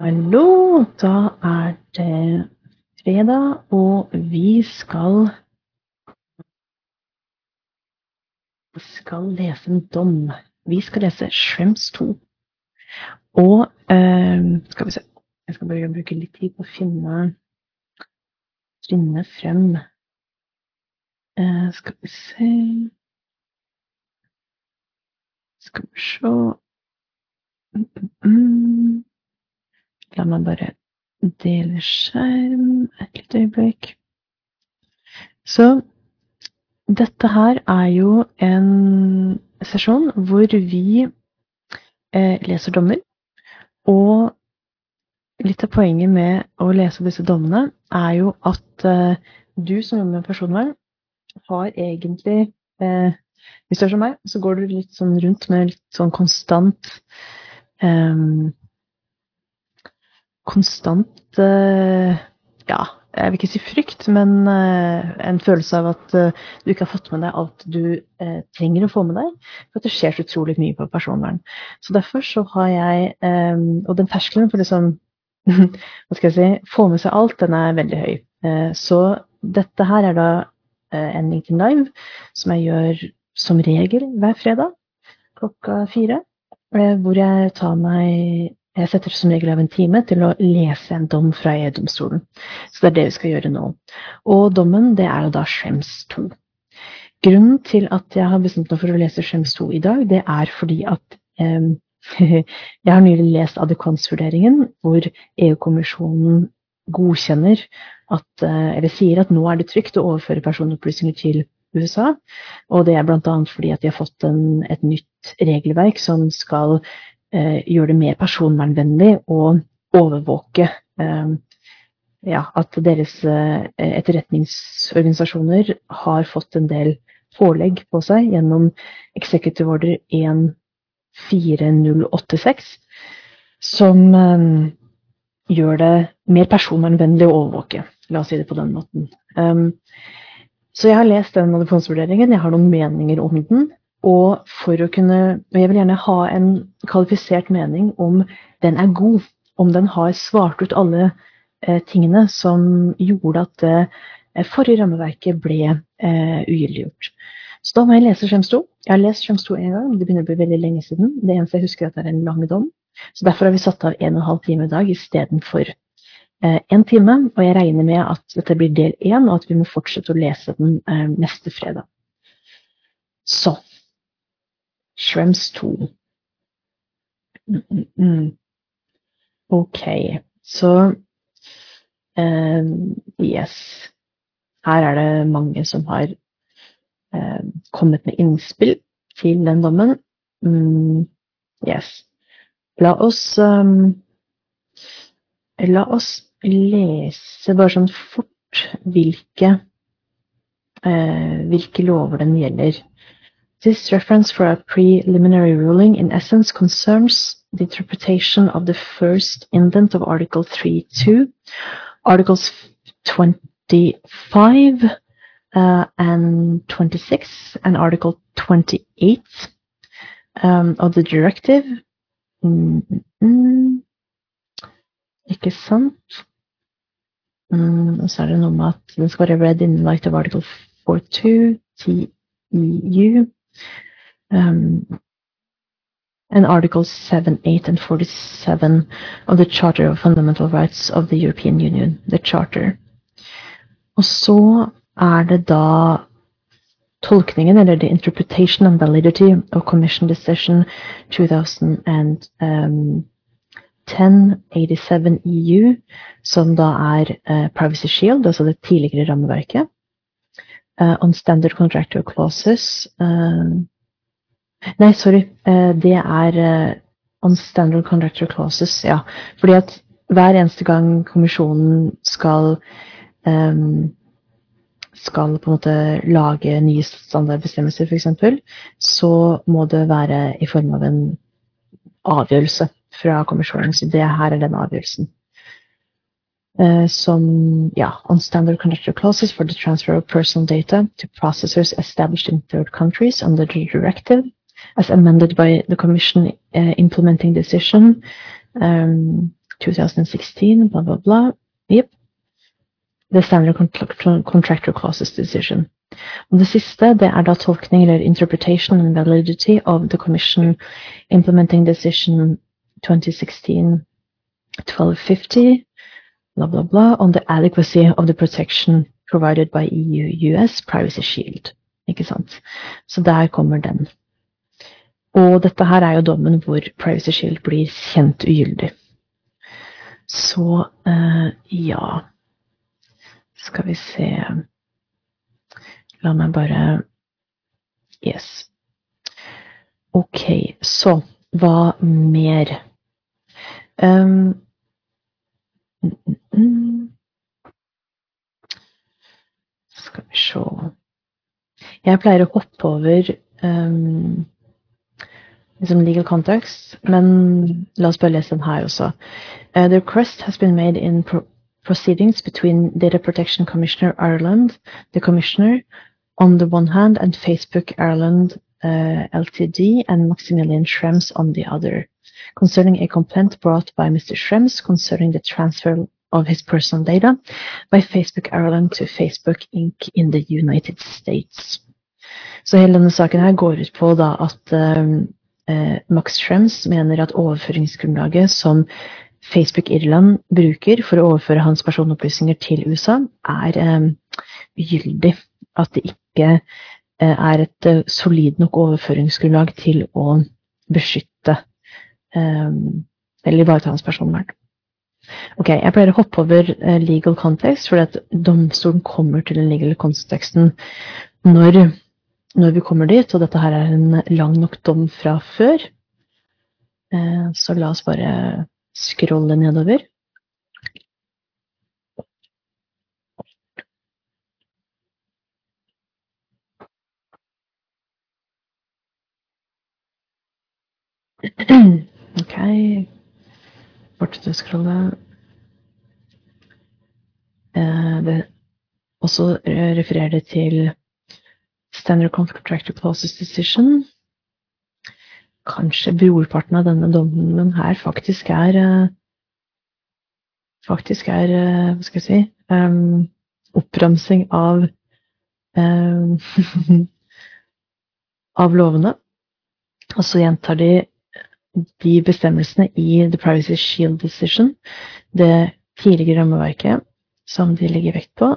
Hallo, da er det fredag, og vi skal skal lese en dom. Vi skal lese Shrems 2. Og eh, skal vi se Jeg skal bare bruke litt tid på å finne trinne frem eh, Skal vi se Skal vi se mm, mm, mm. La meg bare dele skjerm et lite øyeblikk. Så dette her er jo en sesjon hvor vi eh, leser dommer. Og litt av poenget med å lese disse dommene er jo at eh, du som jobber med personvern, har egentlig eh, Hvis du er som meg, så går du litt sånn rundt med litt sånn konstant eh, konstant eh, Ja, jeg vil ikke si frykt, men eh, en følelse av at eh, du ikke har fått med deg alt du trenger å få med deg. For at det skjer så utrolig mye på personvern. Så derfor så har jeg Og den terskelen for liksom hva skal jeg si, få med seg alt, den er veldig høy. Så dette her er da en LinkedIn Live som jeg gjør som regel hver fredag klokka fire. Hvor jeg tar meg jeg setter som regel av en time til å lese en dom fra EU-domstolen. Så det er det vi skal gjøre nå. Og dommen det er da Schrems 2. Grunnen til at jeg har bestemt meg for å lese Schrems 2 i dag, det er fordi at eh, jeg har nylig lest adekvansvurderingen, hvor EU-kommisjonen godkjenner at, eh, eller sier at nå er det trygt å overføre personopplysninger til USA. Og det er bl.a. fordi at de har fått en, et nytt regelverk som skal gjøre det mer personvernvennlig og overvåke eh, ja, at deres eh, etterretningsorganisasjoner har fått en del pålegg på seg gjennom Executive Order 14086, som gjør det mer personvernvennlig å overvåke. La oss si det på den måten. så jeg har lest den adopsjonsvurderingen, jeg har noen meninger om den. Og for å kunne Og jeg vil gjerne ha en kvalifisert mening om den er god. Om den har svart ut alle eh, tingene som gjorde at eh, forrige rammeverket ble eh, ugyldiggjort. Så da må jeg lese Skjems 2. Jeg har lest Skjems 2 én gang, det begynner å bli veldig lenge siden. Det eneste jeg husker, er at det er en lang dom. Så derfor har vi satt av en og en halv time i dag istedenfor én eh, time. Og jeg regner med at dette blir del én, og at vi må fortsette å lese den eh, neste fredag. Så Shrems 2. Mm, mm, mm. Ok, så um, Yes. Her er det mange som har um, kommet med innspill til den dommen. Mm, yes. La oss um, La oss lese bare sånn fort hvilke, uh, hvilke lover den gjelder. This reference for a preliminary ruling in essence concerns the interpretation of the first indent of Article 3.2, Articles 25 uh, and 26, and Article 28 um, of the directive. Mm, mm, ikke sant? Og så er det noe med at den skal være read in light of Article 4.2 TEU. Um, and Article 7, 8 and 47 of the Charter of Fundamental Rights of the European Union, the Charter. Og så er det da tolkningen, eller the interpretation and validity of Commission Decision 2010-87 EU, som da er uh, Privacy Shield, altså det tidligere rammeverket, uh, on standard contractor clauses. Uh, nei, sorry. Uh, det er on standard contractor clauses, ja. Fordi at hver eneste gang kommisjonen skal um, skal på en måte lage nye standardbestemmelser, f.eks., så må det være i form av en avgjørelse fra kommisjonen. Så det her er den avgjørelsen. Uh, some, yeah, on standard contractual clauses for the transfer of personal data to processors established in third countries under the directive, as amended by the Commission uh, implementing decision um, 2016, blah, blah, blah. Yep. The Standard Contractor Clauses Decision. Og det siste det er da tolkning eller interpretation and validity of the Commission Implementing Decision 2016-1250, bla, blah, blah, on the adequacy of the protection provided by EU-US Privacy Shield. Ikke sant? Så der kommer den. Og dette her er jo dommen hvor Privacy Shield blir kjent ugyldig. Så uh, ja Skal vi se La meg bare Yes. Ok, så hva mer? Um, mm, Skal vi se Jeg pleier å hoppe over um, liksom legal context, men la oss bare lese den her også. Uh, the request has been made in pro proceedings between Data Protection Commissioner Ireland, the Commissioner, on the one hand, and Facebook Ireland uh, Ltd. and Maximilian Schrems on the other, concerning a complaint brought by Mr. Schrems concerning the transfer of his personal data by Facebook Ireland to Facebook Inc. in the United States. Så hele denne saken her går ut på da at um, eh, Max Schrems mener at overføringsgrunnlaget som Facebook Irland bruker for å overføre hans personopplysninger til USA, er eh, ugyldig. At det ikke eh, er et eh, solid nok overføringsgrunnlag til å beskytte eh, eller ivareta hans personvern. Ok, Jeg pleier å hoppe over eh, legal context, fordi at domstolen kommer til den legal contexten når når vi kommer dit, og dette her er en lang nok dom fra før, eh, så la oss bare scrolle nedover. Ok, scrolle. Eh, det også refererer det til Standard Contractor Clauses Decision. Kanskje brorparten av denne dommen her faktisk er eh, Faktisk er eh, Hva skal jeg si um, Oppramsing av um, Av lovene. Og så gjentar de de bestemmelsene i The Privacy Shield Decision, det tidligere rammeverket som de legger vekt på,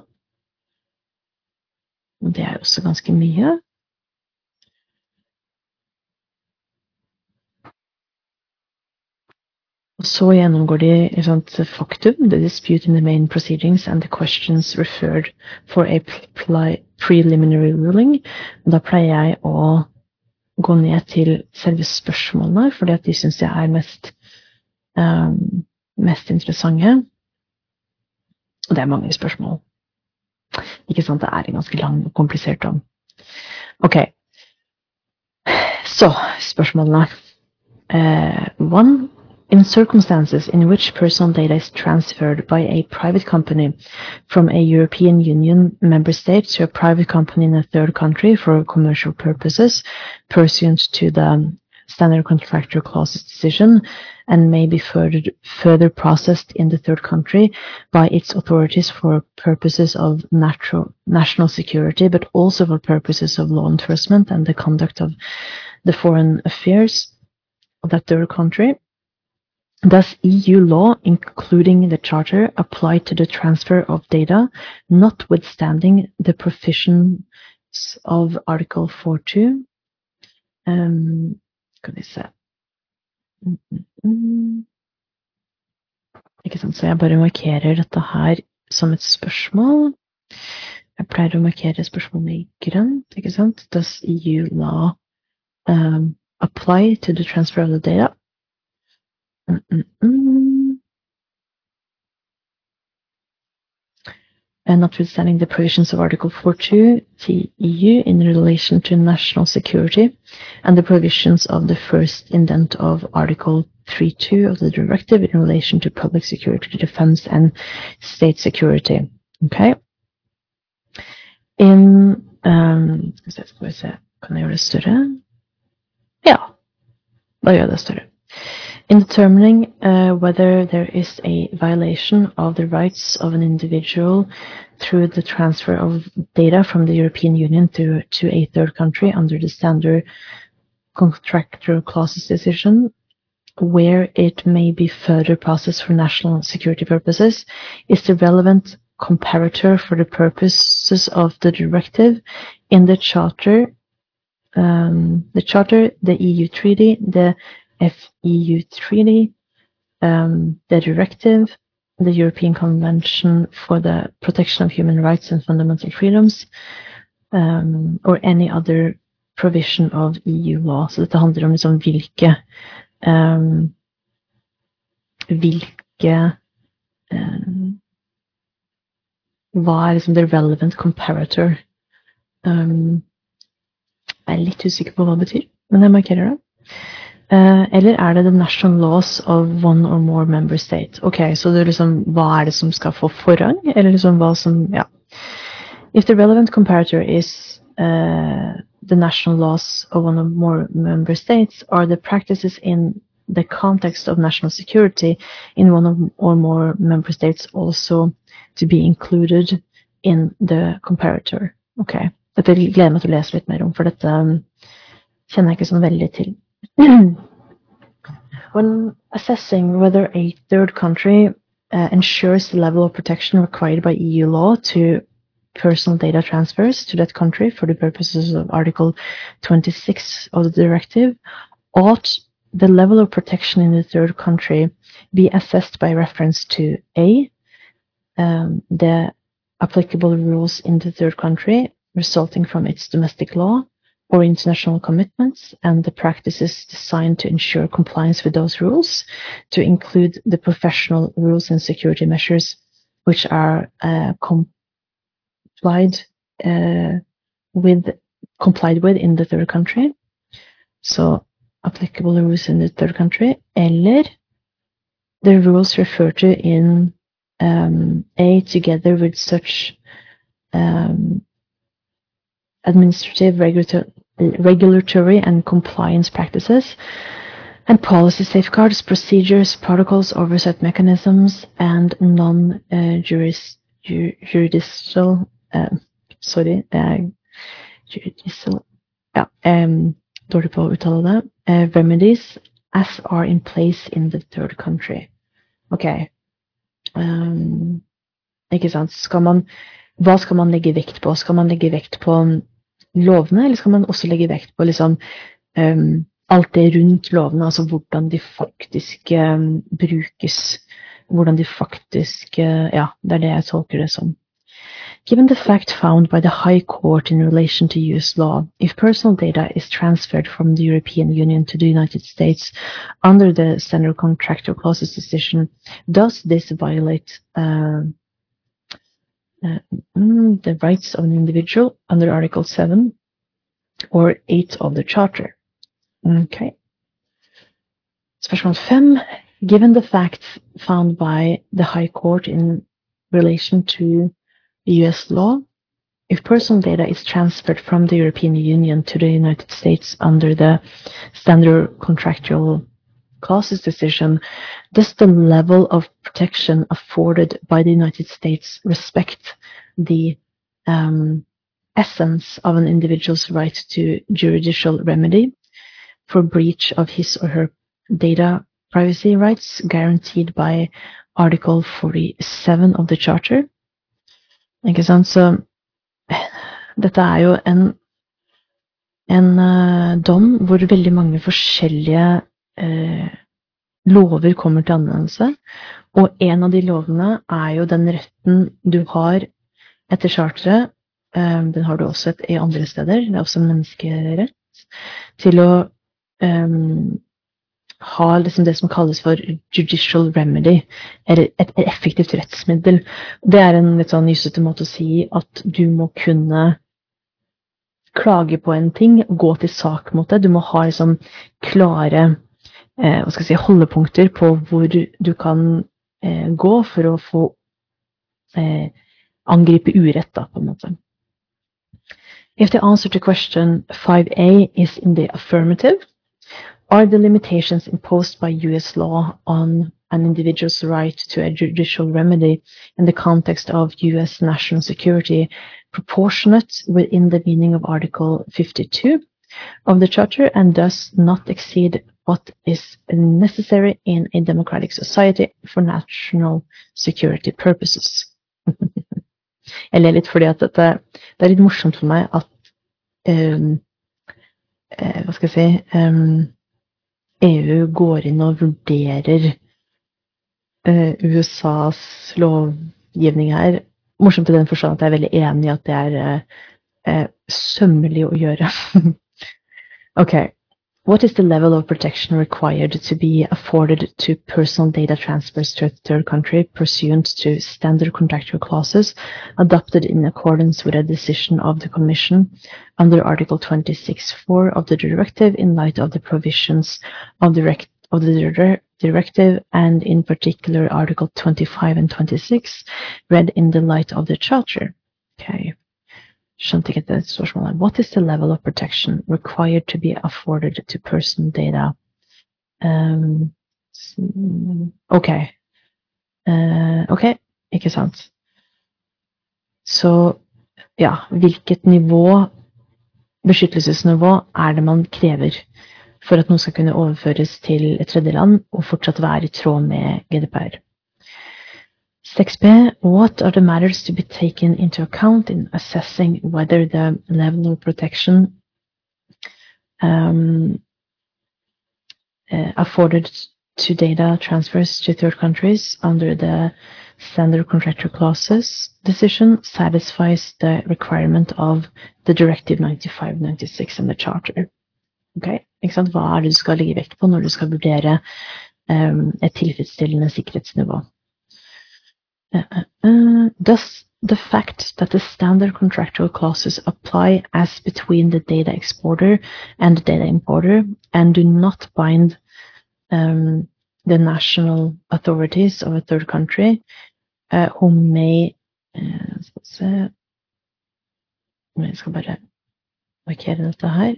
det er også ganske mye. Og så gjennomgår de et sånt faktum, the dispute in the main proceedings and the questions referred for a preliminary ruling. Og da pleier jeg å gå ned til selve spørsmålene, fordi at de syns jeg er mest, um, mest interessante. Og det er mange spørsmål. Ikke sant? Det er en ganske lang og komplisert dom. Ok. Så spørsmålene. Uh, one, in circumstances in which personal data is transferred by a private company from a European Union member state to a private company in a third country for commercial purposes pursuant to the standard contractor clauses decision and may be further, further processed in the third country by its authorities for purposes of natural, national security, but also for purposes of law enforcement and the conduct of the foreign affairs of that third country. Does EU law, including the Charter, apply to the transfer of data, notwithstanding the provisions of Article 4.2? Um. Ikke sant, Så jeg bare markerer dette her som et spørsmål. Jeg pleier å markere spørsmålene i grønt. ikke sant? Does EU law um, apply to the transfer of the data? And notwithstanding the provisions of Article 4.2 TEU in relation to national security and the provisions of the first indent of Article 3.2 of the directive in relation to public security, defense and state security. Okay? In um, Skal vi se Kan jeg gjøre det større? Ja. Da gjør det større. In determining uh, whether there is a violation of the rights of an individual through the transfer of data from the European Union to, to a third country under the standard contractual clauses decision, where it may be further processed for national security purposes, is the relevant comparator for the purposes of the directive in the Charter, um, the Charter, the EU Treaty, the FEU Treaty, um, the Directive, the European Convention for the Protection of Human Rights and Fundamental Freedoms, um, or any other provision of EU law. Så dette handler om liksom hvilke um, hvilke um, Hva er liksom the relevant comparator? Um, jeg er litt usikker på hva det betyr, men jeg markerer det. Uh, eller er det the national laws of one or more member state? Ok, så liksom, hva er det som skal få forrang? Eller liksom hva som, ja. If the relevant comparator is uh, the national laws of one or more member states, are the practices in the context of national security in one or more member states also to be included in the comparator? Ok, dette gleder jeg meg til å lese litt mer om, for dette um, kjenner jeg ikke sånn veldig til. when assessing whether a third country uh, ensures the level of protection required by EU law to personal data transfers to that country for the purposes of Article 26 of the directive, ought the level of protection in the third country be assessed by reference to A, um, the applicable rules in the third country resulting from its domestic law, or international commitments and the practices designed to ensure compliance with those rules, to include the professional rules and security measures which are uh, complied uh, with complied with in the third country. So applicable rules in the third country, eller the rules referred to in um, A together with such um, administrative, regulatory, regulatory and compliance practices, and policy safeguards, procedures, protocols, oversight mechanisms, and non-judicial, uh, sorry, uh, judicial, ja, um, dårlig på å uttale uh, remedies as are in place in the third country. Ok. Um, ikke sant. Skal man, hva skal man legge vekt på? Skal man legge vekt på lovene, eller skal man også legge vekt på liksom, um, alt det rundt lovene, altså hvordan de faktisk um, brukes? Hvordan de faktisk uh, Ja, det er det jeg tolker det som. Given the fact found by the High Court in relation to US law, if personal data is transferred from the European Union to the United States under the Standard Contractor Clauses decision, does this violate uh, Uh, mm, the rights of an individual under Article 7 or 8 of the Charter. Okay. Spørsmål 5. Given the facts found by the High Court in relation to US law, if personal data is transferred from the European Union to the United States under the standard contractual clauses decision, does the level of protection afforded by the United States respect the um, essence of an individual's right to judicial remedy for breach of his or her data privacy rights guaranteed by Article 47 of the Charter? Ikke sant? Så dette er jo en, en uh, dom hvor veldig mange forskjellige uh, lover kommer til anvendelse. Og en av de lovene er jo den retten du har etter charteret. Eh, den har du også et, i andre steder. Det er også en menneskerett. Til å eh, ha liksom det som kalles for judicial remedy, eller et, et effektivt rettsmiddel. Det er en litt sånn nysete måte å si at du må kunne klage på en ting, gå til sak mot det. Du må ha liksom klare eh, hva skal jeg si, holdepunkter på hvor du kan eh, gå for å få eh, angripe urett, da, på en måte. If the answer to question 5A is in the affirmative, are the limitations imposed by US law on an individual's right to a judicial remedy in the context of US national security proportionate within the meaning of Article 52 of the Charter and does not exceed what is necessary in a democratic society for national security purposes. Jeg ler litt fordi at dette, det er litt morsomt for meg at um, eh, Hva skal jeg si um, EU går inn og vurderer uh, USAs lovgivning her. Morsomt i den forstand at jeg er veldig enig i at det er uh, sømmelig å gjøre. ok. What is the level of protection required to be afforded to personal data transfers to a third country pursuant to standard contractual clauses adopted in accordance with a decision of the Commission under Article 26.4 of the Directive in light of the provisions of the, of the Directive and in particular Article 25 and 26 read in the light of the Charter? Okay. Skjønte ikke det spørsmålet. What is the level of protection required to be afforded to person data? Um, ok. Uh, ok, ikke sant. Så ja, hvilket nivå, beskyttelsesnivå, er det man krever for at noe skal kunne overføres til et tredjeland og fortsatt være i tråd med GDPR? 6b. What are the matters to be taken into account in assessing whether the level of protection um, uh, afforded to data transfers to third countries under the standard contractual clauses decision satisfies the requirement of the Directive 95-96 and the Charter. Okay, ikke sant? Hva er det du skal legge vekt på når du skal vurdere um, et tilfredsstillende sikkerhetsnivå? Uh, uh, uh, does the fact that the standard contractual clauses apply as between the data exporter and the data importer and do not bind um, the national authorities of a third country uh, who may uh, Skal vi se Jeg skal bare markere dette her.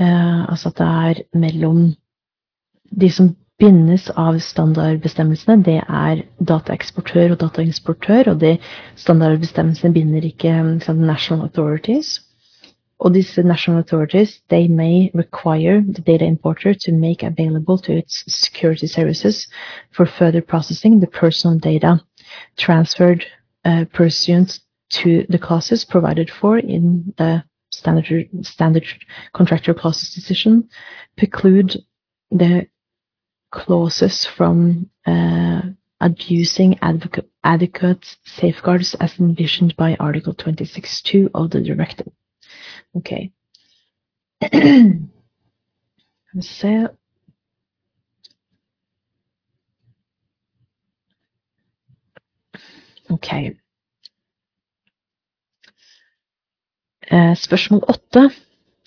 Uh, altså at det er mellom de som bindes av standardbestemmelsene, det er dataeksportør og dataimportør, og de standardbestemmelsene binder ikke liksom, national authorities. Og disse national authorities, they may require the data importer to make available to its security services for further processing the personal data transferred uh, pursuant to the clauses provided for in the standard, standard contractual clauses decision, preclude the clauses from uh, abusing adequate safeguards as envisioned by Article 26.2 of the directive. Okay. Se. Ok. Uh, spørsmål åtte.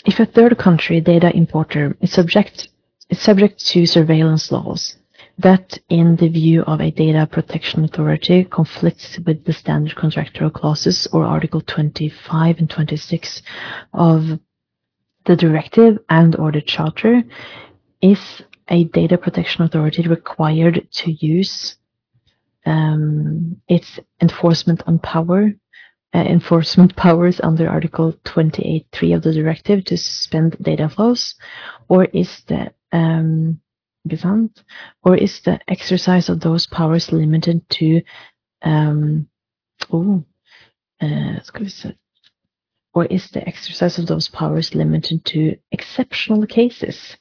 If a third country data importer is subject is subject to surveillance laws that, in the view of a data protection authority, conflicts with the standard contractual clauses or Article 25 and 26 of the directive and or the charter, is a data protection authority required to use um, its enforcement on power uh, enforcement powers under Article 28.3 of the directive to suspend data flows, or is the um, or is the exercise of those powers limited to um, oh, uh, or is the exercise of those powers limited to exceptional cases?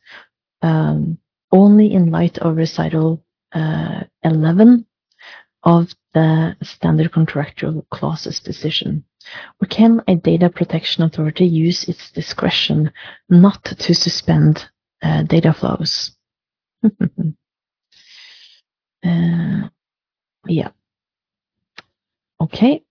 Um, only in light of recital uh, 11 of the standard contractual clauses decision? Or can a data protection authority use its discretion not to suspend uh, data flows? uh, yeah. Okay.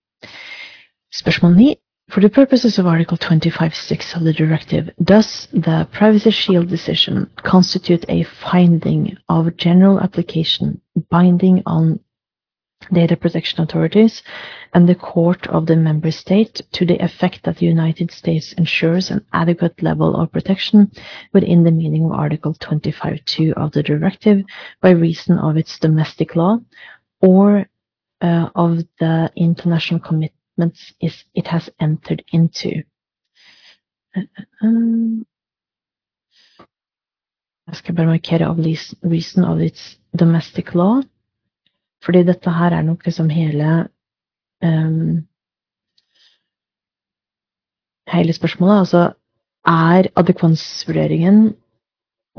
Spørsmål 9. For the purposes of Article 25.6 of the directive, does the Privacy Shield decision constitute a finding of general application binding on data protection authorities and the court of the member state to the effect that the United States ensures an adequate level of protection within the meaning of Article 25.2 of the directive by reason of its domestic law or uh, of the international commitments it has entered into. Um, jeg skal bare markere av reason of its domestic law. Fordi dette her er nok liksom hele um, Hele spørsmålet. Altså, er adekvansvurderingen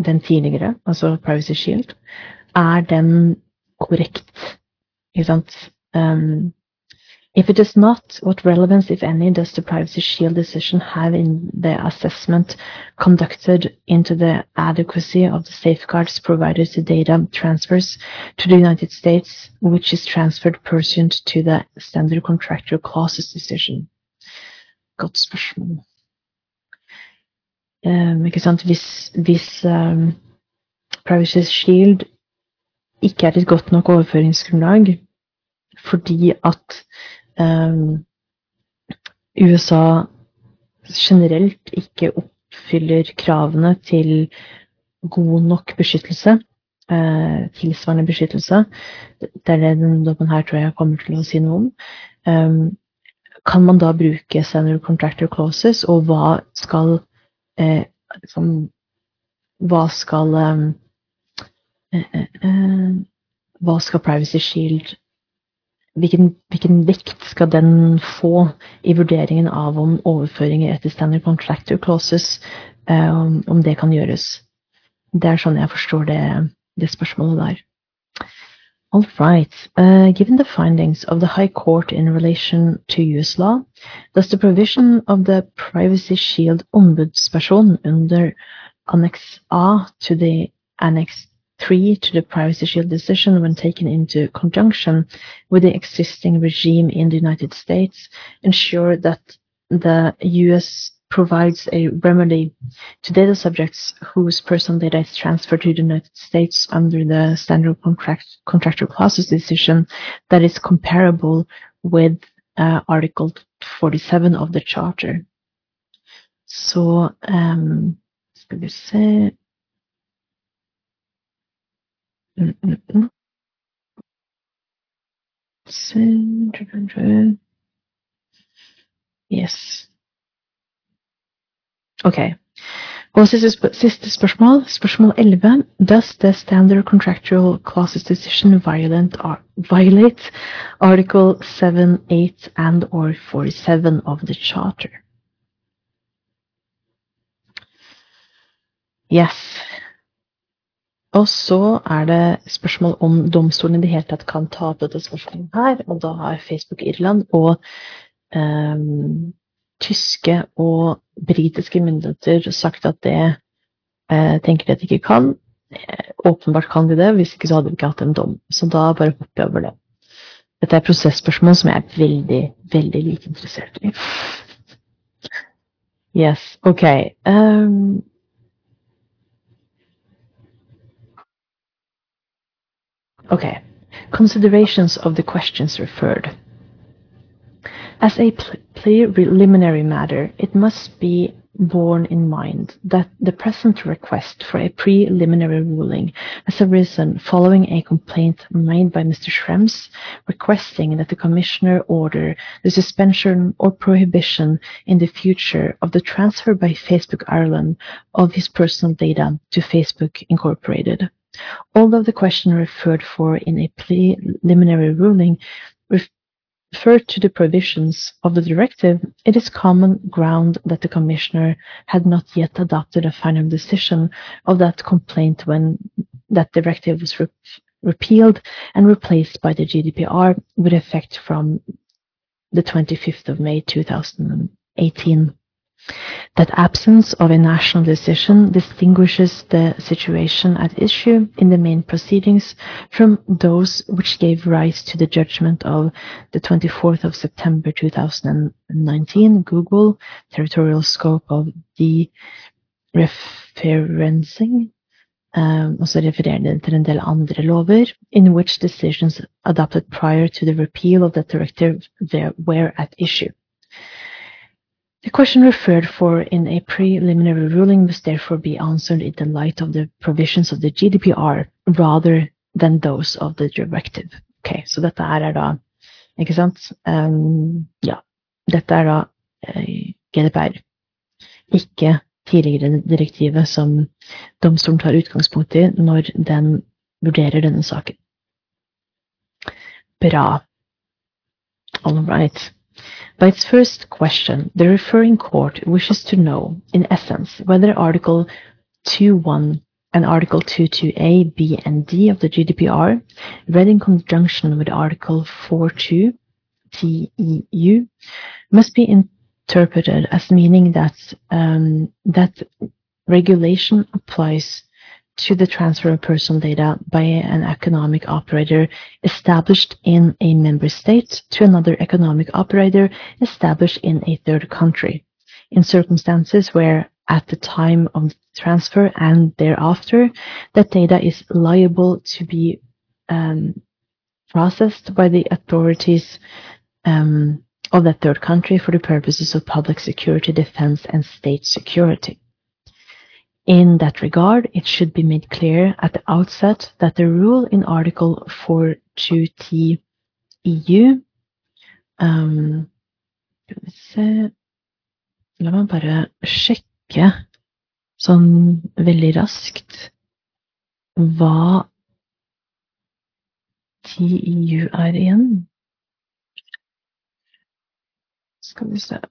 den tidligere, altså Privacy Shield, er den korrekt? Ikke sant? Um, If it is not, what relevance, if any, does the Privacy Shield decision have in the assessment conducted into the adequacy of the safeguards provided to data transfers to the United States, which is transferred pursuant to the standard contractual clauses decision? Godt spørsmål. Um, ikke sant? Hvis, hvis um, Privacy Shield ikke er et godt nok overføringsgrunnlag fordi at USA generelt ikke oppfyller kravene til god nok beskyttelse, uh, tilsvarende beskyttelse, det er det denne dommen her tror jeg kommer til å si noe om, um, kan man da bruke standard contractor clauses, og hva skal liksom, hva skal hva skal Privacy Shield hvilken, hvilken, vekt skal den få i vurderingen av om overføringer etter standard contractor clauses um, om det kan gjøres? Det er sånn jeg forstår det, det spørsmålet der. All right. Uh, given the findings of the High Court in relation to US law, does the provision of the Privacy Shield ombudsperson under Annex A to the Annex 3 to the Privacy Shield decision when taken into conjunction with the existing regime in the United States ensure that the US provides a remedy to data subjects whose personal data is transferred to the United States under the standard contract, contractual clauses decision that is comparable with uh, Article 47 of the Charter. Så um, skal vi se Mm-mm-mm. Yes. Ok. Og siste, siste spørsmål, spørsmål 11. Does the standard contractual clauses decision violent, violate Article 7, 8 and or 47 of the Charter? Yes. Og så er det spørsmål om domstolen i det hele tatt kan ta opp dette spørsmålet her. Og da har Facebook Irland og eh, tyske og britiske myndigheter sagt at det eh, tenker de at de ikke kan. Eh, åpenbart kan de det, hvis ikke så hadde vi ikke hatt en dom. Så da bare hopper jeg over det. Dette er prosessspørsmål som jeg er veldig, veldig lite interessert i. Yes, ok. Um, Okay, considerations of the questions referred. As a preliminary matter, it must be borne in mind that the present request for a preliminary ruling has arisen following a complaint made by Mr. Schrems requesting that the Commissioner order the suspension or prohibition in the future of the transfer by Facebook Ireland of his personal data to Facebook Incorporated. Although the question referred for in a preliminary ruling referred to the provisions of the directive, it is common ground that the Commissioner had not yet adopted a final decision of that complaint when that directive was re repealed and replaced by the GDPR with effect from the 25th of May 2018. That absence of a national decision distinguishes the situation at issue in the main proceedings from those which gave rise to the judgment of the 24th of September 2019 Google territorial scope of the referencing Um, og så refererer den til in which decisions adopted prior to the repeal of the directive were at issue. The question referred for in a preliminary ruling must therefore be answered in the light of the provisions of the GDPR rather than those of the directive. Ok, Så dette her er da Ikke sant? Um, ja. Dette er da uh, GDPR. Ikke tidligere direktivet som domstolen tar utgangspunkt i når den vurderer denne saken. Bra. All right. By its first question, the referring court wishes to know, in essence, whether Article 2.1 and Article 2.2a, b, and d of the GDPR, read in conjunction with Article 4.2 TEU, must be interpreted as meaning that um, that regulation applies to the transfer of personal data by an economic operator established in a member state to another economic operator established in a third country in circumstances where at the time of transfer and thereafter that data is liable to be um, processed by the authorities um, of that third country for the purposes of public security, defense, and state security. In that regard, it should be made clear at the outset that the rule in Article 42T EU um, La meg bare sjekke sånn veldig raskt hva TEU er igjen. Skal vi se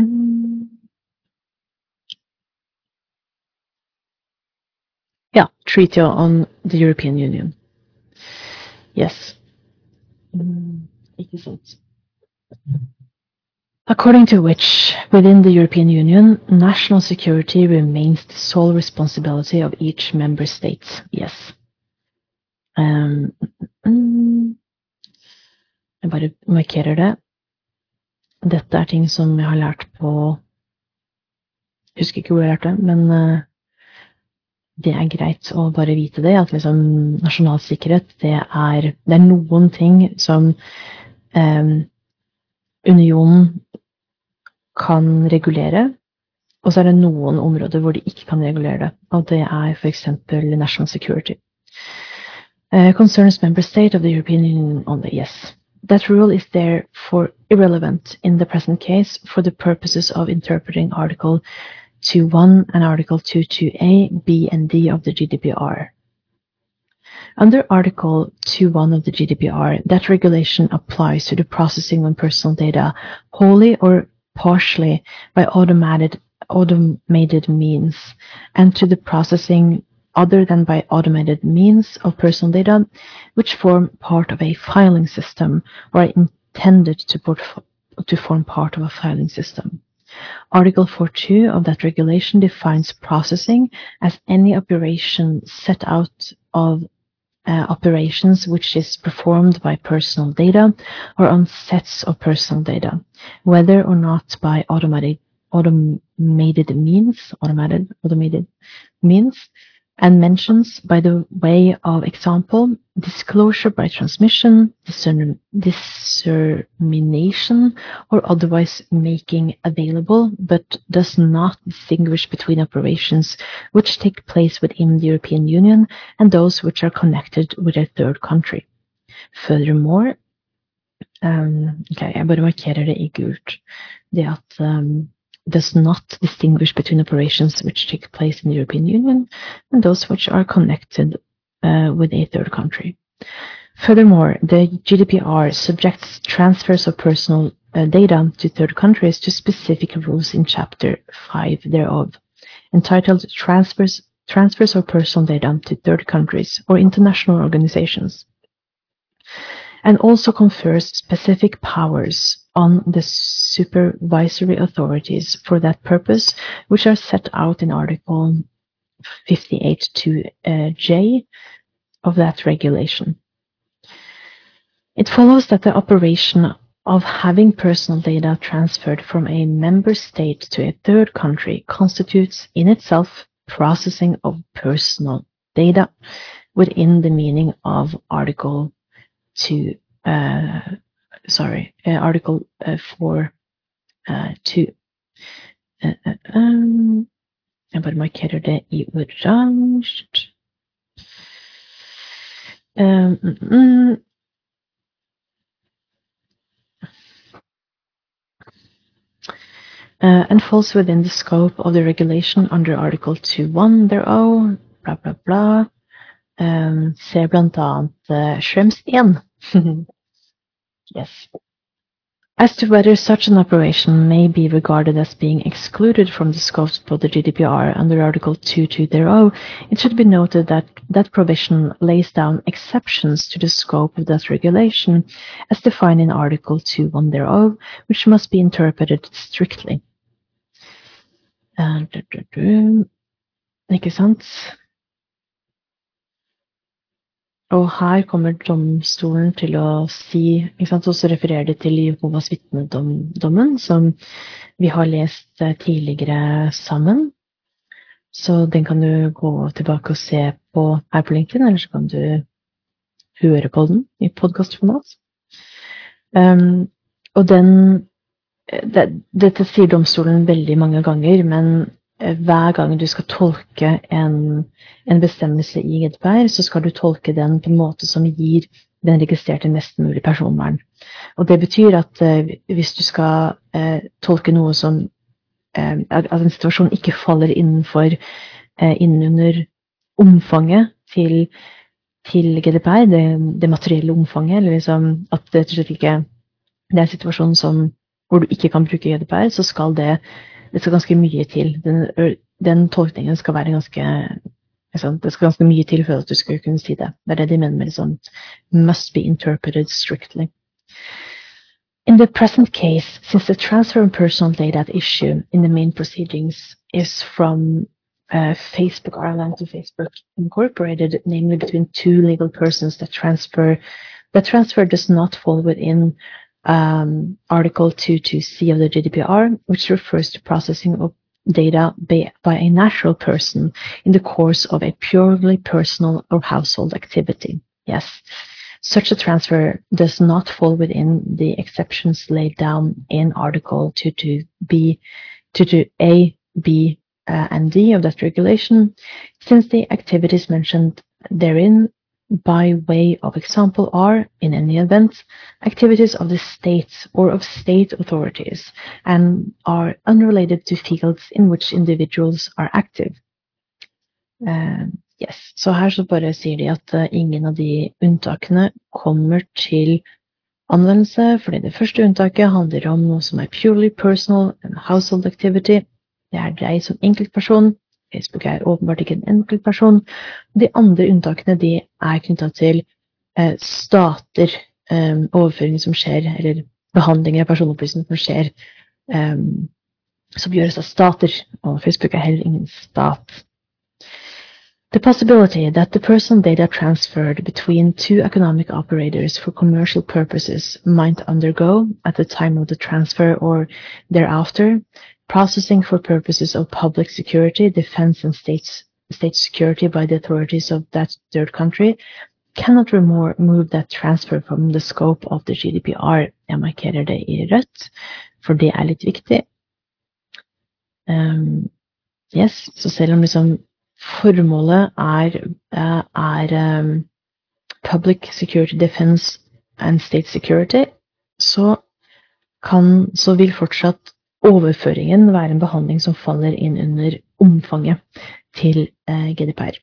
mm. Treaty on the European Union. Yes. Mm, According to which, within the European Union, national security remains the sole responsibility of each member state. Yes. Um, mm, jeg bare markerer det. Dette er ting som jeg har lært på Husker ikke hvor jeg lærte det, men uh, det er greit å bare vite det. At liksom nasjonal sikkerhet, det er, det er noen ting som eh, unionen kan regulere. Og så er det noen områder hvor de ikke kan regulere det. Og det er f.eks. national security. Uh, concerns member state of the European Union only, yes. That rule is therefore irrelevant in the present case for the purposes of interpreting Article 2.1 and Article 2.2a, b, and d of the GDPR. Under Article 2.1 of the GDPR, that regulation applies to the processing of personal data wholly or partially by automated, automated means and to the processing other than by automated means of personal data which form part of a filing system or are intended to, to form part of a filing system. Article 4.2 of that regulation defines processing as any operation set out of uh, operations which is performed by personal data or on sets of personal data, whether or not by automatic automated means, automated automated means, and mentions, by the way of example, disclosure by transmission, dissemination, or otherwise making available, but does not distinguish between operations which take place within the European Union and those which are connected with a third country. Furthermore, um, okay, jeg bare markerer det i gult, det at um, does not distinguish between operations which take place in the European Union and those which are connected uh, with a third country. Furthermore, the GDPR subjects transfers of personal uh, data to third countries to specific rules in Chapter 5 thereof, entitled Transfers, transfers of Personal Data to Third Countries or International Organizations, and also confers specific powers on the supervisory authorities for that purpose, which are set out in Article 58.2j of that regulation. It follows that the operation of having personal data transferred from a member state to a third country constitutes in itself processing of personal data within the meaning of Article 2, uh, sorry, uh, Article uh, 4, uh, 2. Uh, uh, um, jeg bare markerer det i uh, and falls within the scope of the regulation under Article 2.1 thereof, bla, bla, bla. Um, blant annet uh, Schrems 1. yes. As to whether such an operation may be regarded as being excluded from the scope of the GDPR under Article 2.2 thereof, it should be noted that that provision lays down exceptions to the scope of that regulation as defined in Article 2.1 thereof, which must be interpreted strictly. Uh, ikke sant? Og her kommer domstolen til å si ikke sant, Og så refererer de til Jehovas vitnedommen, som vi har lest eh, tidligere sammen. Så den kan du gå tilbake og se på her på linken, eller så kan du høre på den i podkastformat. Um, og den det, Dette sier domstolen veldig mange ganger, men eh, hver gang du skal tolke en, en, bestemmelse i GDPR, så skal du tolke den på en måte som gir den registrerte mest mulig personvern. Og Det betyr at eh, hvis du skal eh, tolke noe som eh, At en situasjon ikke faller innenfor innunder omfanget til, til GDPR, det, det, materielle omfanget, eller liksom at det rett og slett ikke det er en situasjon som hvor du ikke kan bruke GDPR, så skal det, det skal ganske mye til. Den, den tolkningen skal være ganske liksom, Det skal ganske mye til for at du skal kunne si det. Det er det de mener med liksom, must be interpreted strictly. In the present case, since the transfer of personal data at issue in the main proceedings is from uh, Facebook Ireland to Facebook Incorporated, namely between two legal persons that transfer, the transfer does not fall within um, Article 22C of the GDPR, which refers to processing of data by, by a natural person in the course of a purely personal or household activity. Yes, such a transfer does not fall within the exceptions laid down in Article 22B, 22A, B, uh, and D of that regulation, since the activities mentioned therein by way of example are, in any event, activities of the state or of state authorities and are unrelated to fields in which individuals are active. Uh, yes. Så her så bare sier de at uh, ingen av de unntakene kommer til anvendelse, fordi det første unntaket handler om noe som er purely personal and household activity. Det er deg som enkeltperson Facebook er åpenbart ikke en enkeltperson. De andre unntakene de er knytta til eh, stater, eh, som skjer, eller behandlinger av personopplysninger som skjer, eh, som gjøres av stater. Og Facebook er heller ingen stat. The possibility that the personal data transferred between two economic operators for commercial purposes might undergo, at the time of the transfer or thereafter, processing for purposes of public security, defense, and state, state security by the authorities of that third country cannot remove that transfer from the scope of the GDPR. Jeg markerer det i rødt, for det er litt viktig. Um, yes, så selv om liksom formålet er, eh, er um, public security, defense and state security, så, kan, så vil fortsatt overføringen være en behandling som faller inn under omfanget til eh, GDPR.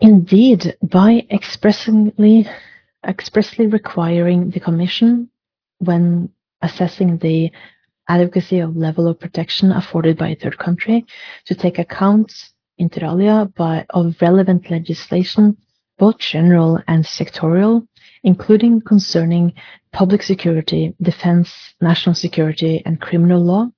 Indeed, by expressly, expressly requiring the Commission when assessing the adequacy of level of protection afforded by a third country to take account, inter alia, by, of relevant legislation, both general and sectorial, including concerning public security, defense, national security, and criminal law,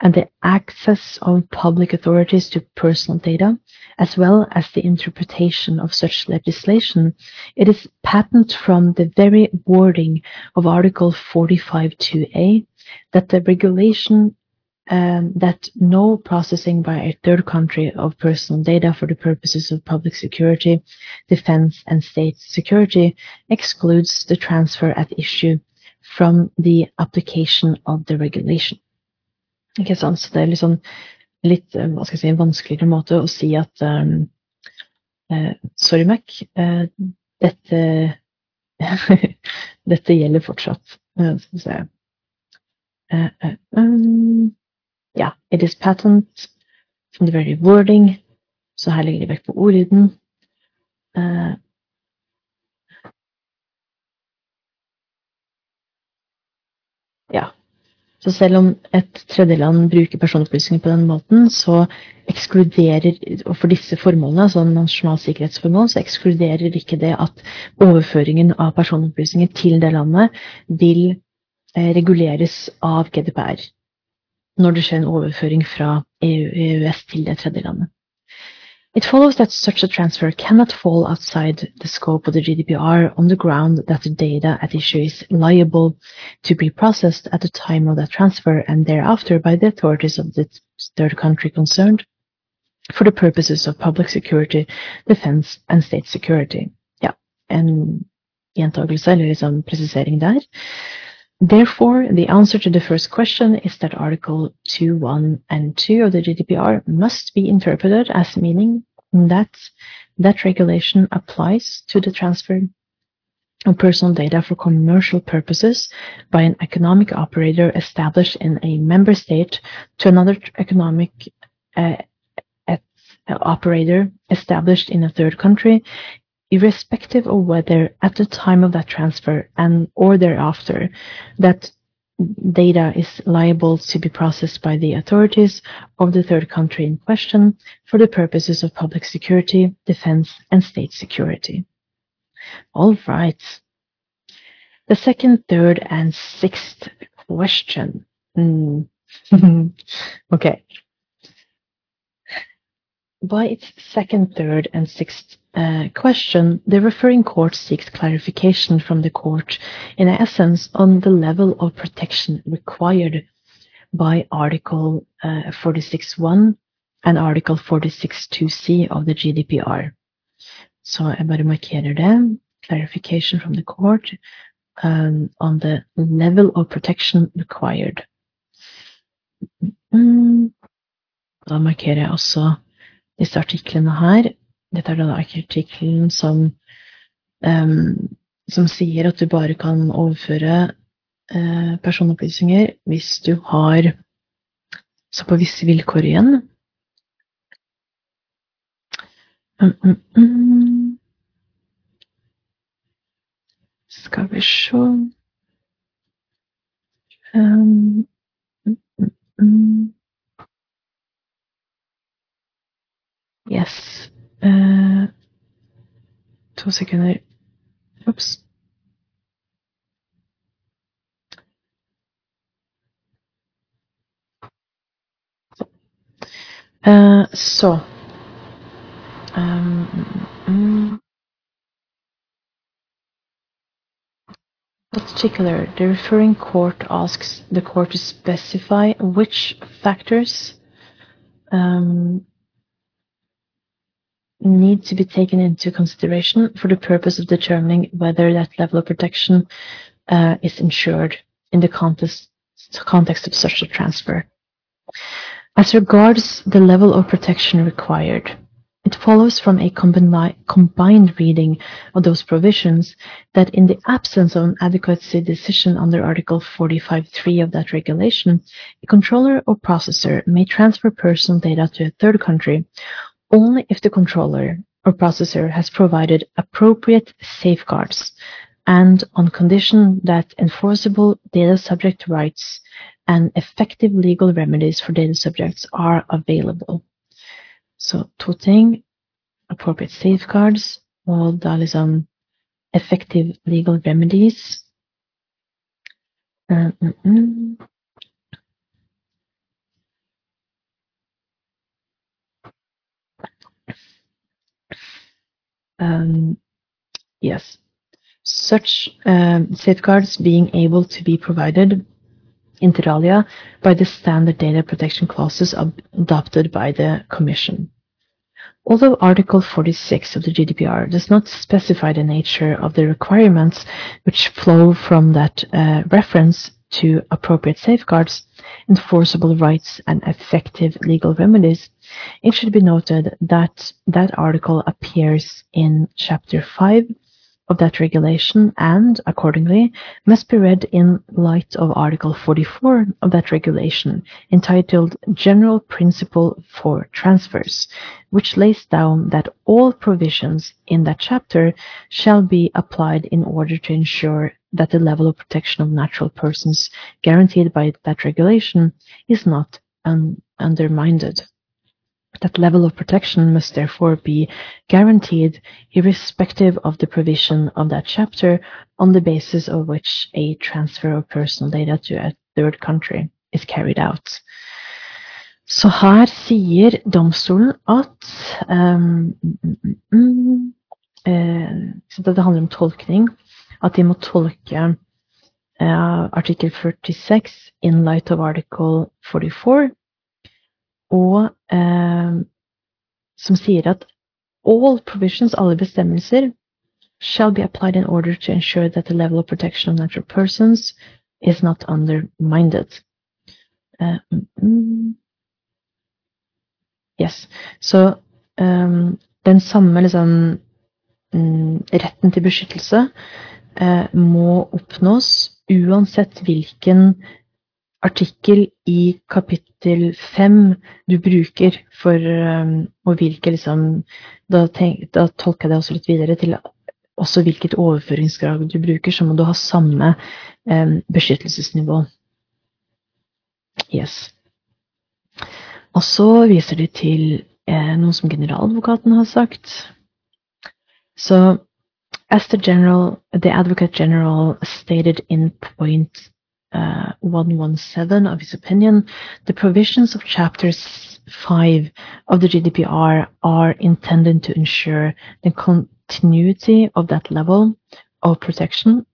and the access of public authorities to personal data, as well as the interpretation of such legislation, it is patent from the very wording of Article 45.2a that the regulation um, that no processing by a third country of personal data for the purposes of public security, defense, and state security excludes the transfer at issue from the application of the regulation. Ikke sant? Så det er litt eh, hva skal jeg si, en vanskeligere måte å si at um, uh, Sorry, Mac. Uh, dette Dette gjelder fortsatt. Uh, skal vi se um, yeah, it is patent from the very wording. Så her legger de vekt på ordlyden. Uh, ja. Så selv om et tredjeland bruker personopplysninger på den måten, så ekskluderer, og for disse formålene, altså nasjonal sikkerhetsformål, så ekskluderer ikke det at overføringen av personopplysninger til det landet vil eh, reguleres av GDPR når det skjer en overføring fra EU-EØS til det. It follows that such a transfer cannot fall outside the scope of the GDPR on the ground that the data at issue is liable to be processed at the time of that transfer and thereafter by the authorities of the third country concerned for the purposes of public security, defense and state security. Ja, en gjentagelse eller liksom presisering der. Therefore, the answer to the first question is that Article 2.1 and 2 of the GDPR must be interpreted as meaning that that regulation applies to the transfer of personal data for commercial purposes by an economic operator established in a member state to another economic uh, operator established in a third country irrespective of whether at the time of that transfer and or thereafter that data is liable to be processed by the authorities of the third country in question for the purposes of public security, defense, and state security. All right. The second, third, and sixth question. Mm. okay. By its second, third, and sixth uh, question, the referring court seeks clarification from the court, in essence, on the level of protection required by Article uh, 46.1 and Article 46.2c of the GDPR. Så jeg bare markerer. Clarification from the court um, on the level of protection required. Mm. Da markerer jeg også disse artiklene her. Dette er da artikkelen som, um, som sier at du bare kan overføre uh, personopplysninger hvis du har Så på visse vilkår igjen. Mm, mm, mm. Skal vi se um, Yes. Uh, to sekunder. Ops. Uh, so, um, mm, particular, the referring court asks the court to specify which factors um, need to be taken into consideration for the purpose of determining whether that level of protection uh, is ensured in the context, context of such a transfer. As regards the level of protection required, it follows from a combined reading of those provisions that in the absence of an adequacy decision under Article 45.3 of that regulation, a controller or processor may transfer personal data to a third country only if the controller or processor has provided appropriate safeguards and on condition that enforceable data subject rights and effective legal remedies for data subjects are available. Så to. Appropriate safeguards og da liksom effective legal remedies. Mm -mm. mm. Um, yes, such um, safeguards being able to be provided inter alia, by the standard data protection clauses adopted by the Commission. Although Article 46 of the GDPR does not specify the nature of the requirements which flow from that uh, reference to appropriate safeguards, enforceable rights, and effective legal remedies, it should be noted that that article appears in Chapter 5 of that regulation and, accordingly, must be read in light of Article 44 of that regulation, entitled General Principle for Transfers, which lays down that all provisions in that chapter shall be applied in order to ensure that the level of protection of natural persons guaranteed by that regulation is not un undermined. That level of protection must therefore be guaranteed irrespective of the provision of that chapter on the basis of which a transfer of personal data to a third country is carried out. Så her sier domstolen at um, mm, eh, Det handler om tolkning. At de må tolke eh, artikkel 46 in light of article 44 og eh, som sier at all provisions, alle bestemmelser, shall be applied in order to ensure that the level of protection of natural persons is not undermined. Uh, mm, yes. Så um, den samme liksom um, retten til beskyttelse uh, må oppnås uansett hvilken artikkel i kapittel fem du bruker for um, og hvilke liksom da, tenk, da, tolker jeg det også litt videre til også hvilket overføringsgrad du bruker, så må du ha samme um, beskyttelsesnivå. Yes. Og så viser de til eh, noe som generaladvokaten har sagt. Så as the general, the advocate general stated in point uh, 117 of his opinion, the provisions of Chapter 5 of the GDPR are intended to ensure the continuity of that level of protection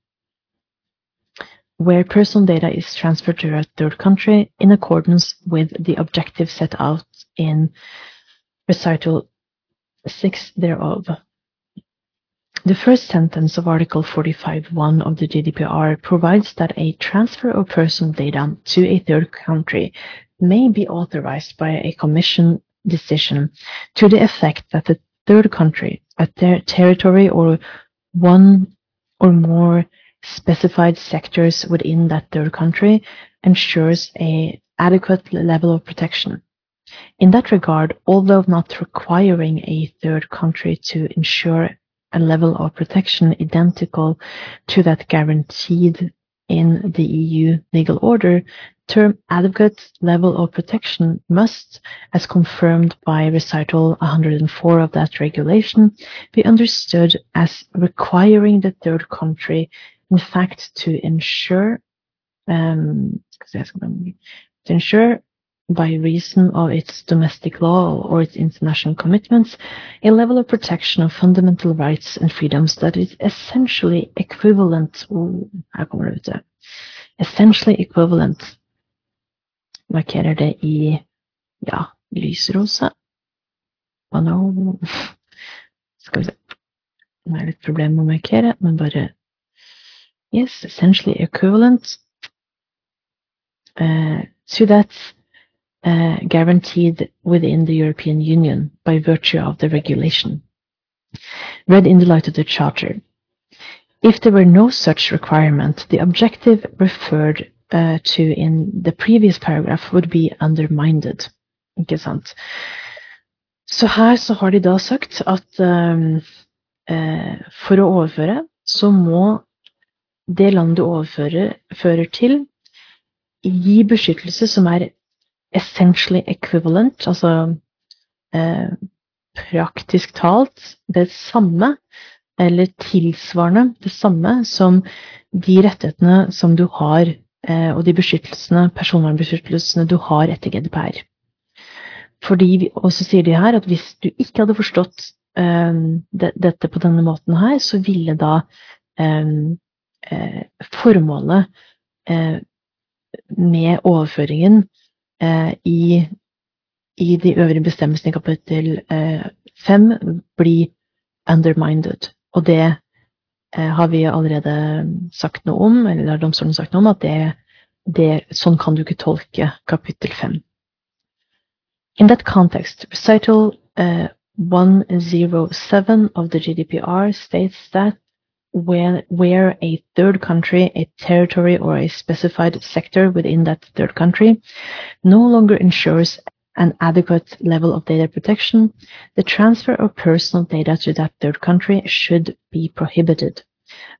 where personal data is transferred to a third country in accordance with the objective set out in recital 6 thereof. The first sentence of Article 45.1 of the GDPR provides that a transfer of personal data to a third country may be authorized by a Commission decision to the effect that the third country, a ter territory, or one or more specified sectors within that third country ensures a adequate level of protection. In that regard, although not requiring a third country to ensure a level of protection identical to that guaranteed in the EU legal order, term adequate level of protection must, as confirmed by recital 104 of that regulation, be understood as requiring the third country, in fact, to ensure um, to ensure by reason of its domestic law or its international commitments, a level of protection of fundamental rights and freedoms that is essentially equivalent Her kommer det ut. Essentially equivalent markerer det i ja, lysrosa. Og nå Skal vi se. Nå er det litt problem med å markere, men bare Yes, essentially equivalent uh, to that uh, guaranteed within the European Union by virtue of the regulation. Read in the light of the Charter. If there were no such requirement, the objective referred uh, to in the previous paragraph would be undermined. Ikke sant? Så her så har de da sagt at um, uh, for å overføre, så må det landet du overfører til, gi beskyttelse som er essentially equivalent, altså eh, praktisk talt det samme, eller tilsvarende det samme som de rettighetene som du har, eh, og de beskyttelsene, personvernbeskyttelsene du har etter GDPR. Fordi, Og så sier de her at hvis du ikke hadde forstått eh, det, dette på denne måten her, så ville da eh, eh, formålet eh, med overføringen i, i, de øvrige bestemmelsene i kapittel eh, 5 bli undermined. Og det eh, har vi allerede sagt noe om, eller har domstolen sagt noe om, at det, det, sånn kan du ikke tolke kapittel 5. In that context, recital uh, 107 of the GDPR states that where, where a third country, a territory, or a specified sector within that third country no longer ensures an adequate level of data protection, the transfer of personal data to that third country should be prohibited,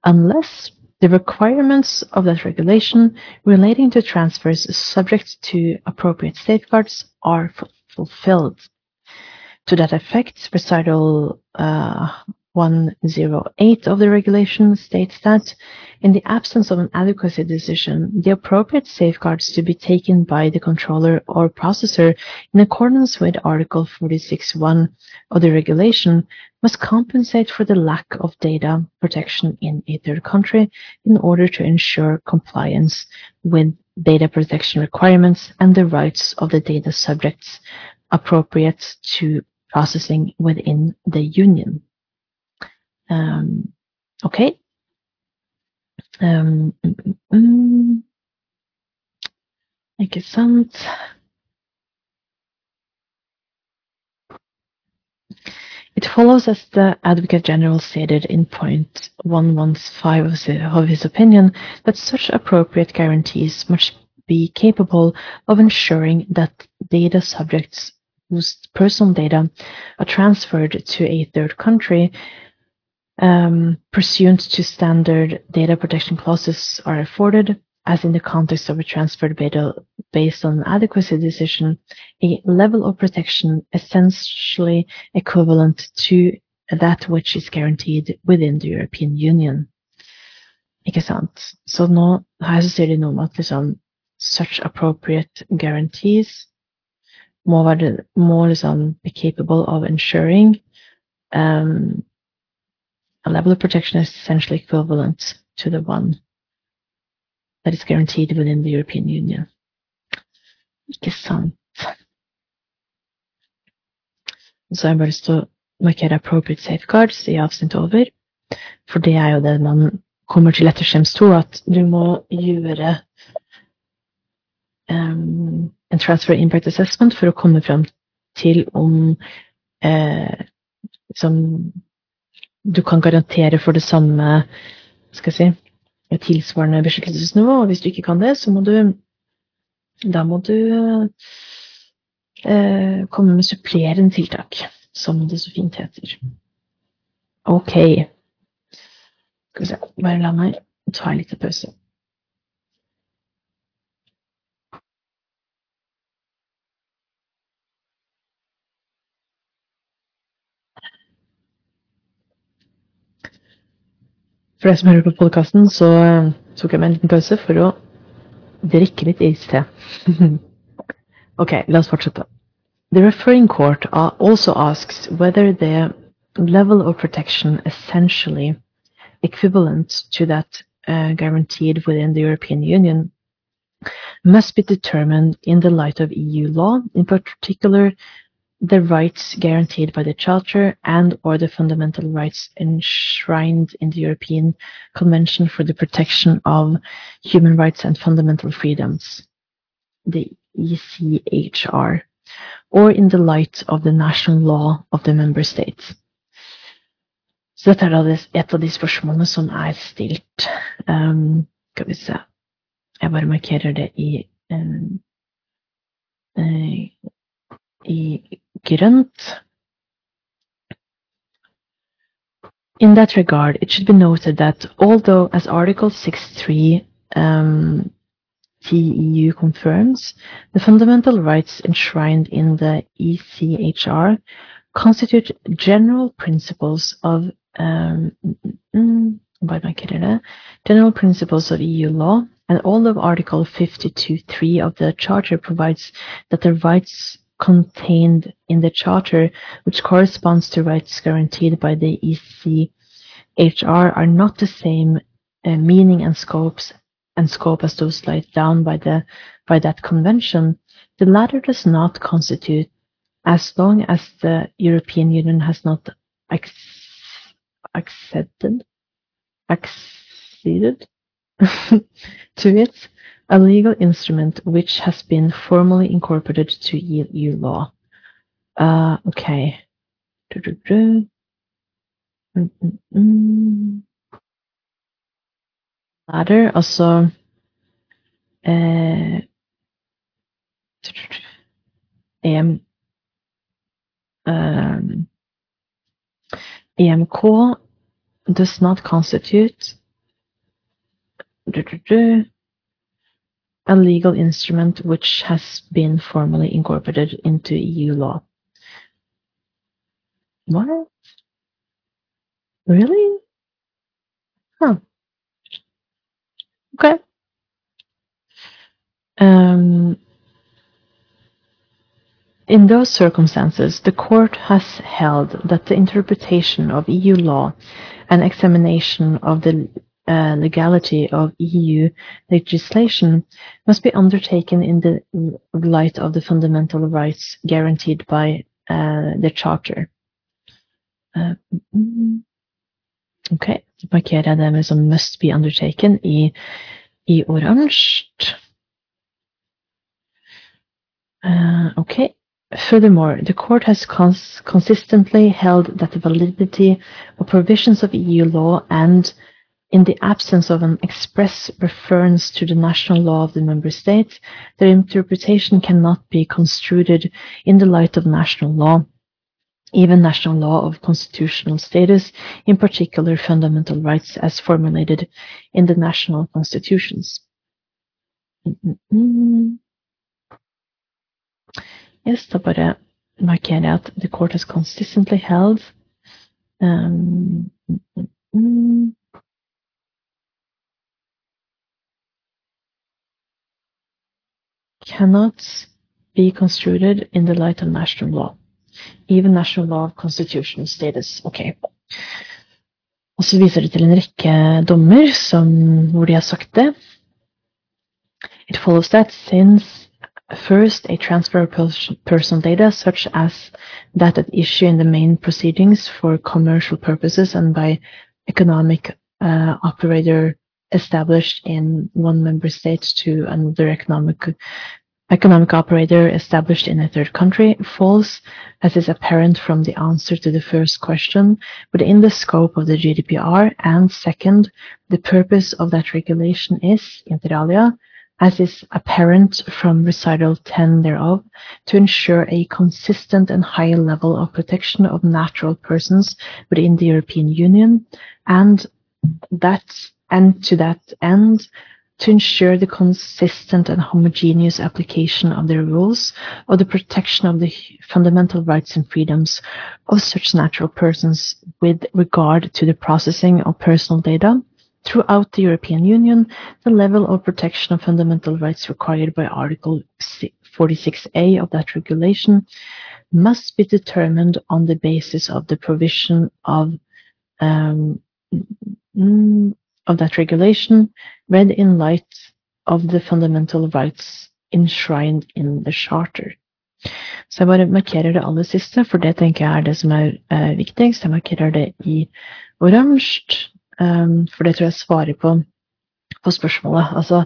unless the requirements of that regulation relating to transfers subject to appropriate safeguards are fulfilled. To that effect, recital uh, 108 of the regulation states that in the absence of an adequacy decision, the appropriate safeguards to be taken by the controller or processor in accordance with Article 46.1 of the regulation must compensate for the lack of data protection in a third country in order to ensure compliance with data protection requirements and the rights of the data subjects appropriate to processing within the union. Um, okay. Um, mm, mm, ikke sant? It follows, as the Advocate General stated in point 115 of his opinion, that such appropriate guarantees must be capable of ensuring that data subjects whose personal data are transferred to a third country um, pursuant to standard data protection clauses are afforded, as in the context of a transferred data based on an adequacy decision, a level of protection essentially equivalent to that which is guaranteed within the European Union. Ikke sant? Så nå her så sier de noe om at liksom such appropriate guarantees må, være, må liksom be capable of ensuring um, a level of protection is essentially equivalent to the one that is guaranteed within the European Union. Ikke sant. Så har jeg bare lyst til å markere appropriate safeguards i avsnitt over. For det er jo det man kommer til etter Schems 2, at du må gjøre um, en transfer impact assessment for å komme fram til om eh, som du kan garantere for det samme skal jeg si, tilsvarende beskyttelsesnivå. Og hvis du ikke kan det, så må du da må du eh, komme med supplerende tiltak, som det så fint heter. Ok. Skal vi se, bare la meg ta en liten pause. For deg som hører på podkasten, så eh, tok jeg meg en liten pause for å drikke litt iste. ok, la oss fortsette. The referring court also asks whether the level of protection essentially equivalent to that uh, guaranteed within the European Union must be determined in the light of EU law, in particular the rights guaranteed by the Charter and or the fundamental rights enshrined in the European Convention for the Protection of Human Rights and Fundamental Freedoms, the ECHR, or in the light of the national law of the member states. Så dette er da et av de spørsmålene som er stilt. Um, skal vi se Jeg bare markerer det i um, i grønt. In that regard, it should be noted that although, as Article 6.3 um, TEU confirms, the fundamental rights enshrined in the ECHR constitute general principles of um, mm, general principles of EU law, and although Article 52.3 of the Charter provides that the rights contained in the Charter, which corresponds to rights guaranteed by the ECHR, are not the same uh, meaning and scopes and scope as those laid down by the by that convention, the latter does not constitute as long as the European Union has not ac- accepted acceded to it a legal instrument which has been formally incorporated to EU law. Uh, okay. Mm, mm, mm. Later, altså eh, um, EMK does not constitute a legal instrument which has been formally incorporated into EU law. What? Really? Huh. Okay. Um, in those circumstances, the court has held that the interpretation of EU law and examination of the uh, legality of EU legislation must be undertaken in the light of the fundamental rights guaranteed by uh, the Charter. Uh, ok, så markerer jeg det med be undertaken i, i oransje. Uh, okay. Furthermore, the court has cons consistently held that the validity of provisions of EU law and in the absence of an express reference to the national law of the member states, their interpretation cannot be construed in the light of national law, even national law of constitutional status, in particular fundamental rights as formulated in the national constitutions. Yes, da bare markerer jeg at the court has consistently held um, cannot be construed in the light of national law. Even national law of constitutional status. Ok. Og så viser det til en rekke dommer som, hvor de har sagt det. It follows that since First, a transfer of personal data, such as that at issue in the main proceedings for commercial purposes and by economic uh, operator established in one member state to another economic economic operator established in a third country. Falls, as is apparent from the answer to the first question, within the scope of the GDPR, and second, the purpose of that regulation is, inter alia, as is apparent from recital 10 thereof, to ensure a consistent and high level of protection of natural persons within the European Union, and that and to that end, to ensure the consistent and homogeneous application of the rules of the protection of the fundamental rights and freedoms of such natural persons with regard to the processing of personal data Throughout the European Union, the level of protection of fundamental rights required by Article 46A of that regulation must be determined on the basis of the provision of um, of that regulation, read in light of the fundamental rights enshrined in the charter. Så jeg bare markerer det aller siste, for det tenker jeg er det som er uh, viktigst. Jeg markerer det i oransje. Um, for det tror jeg svarer på, på spørsmålet. Altså,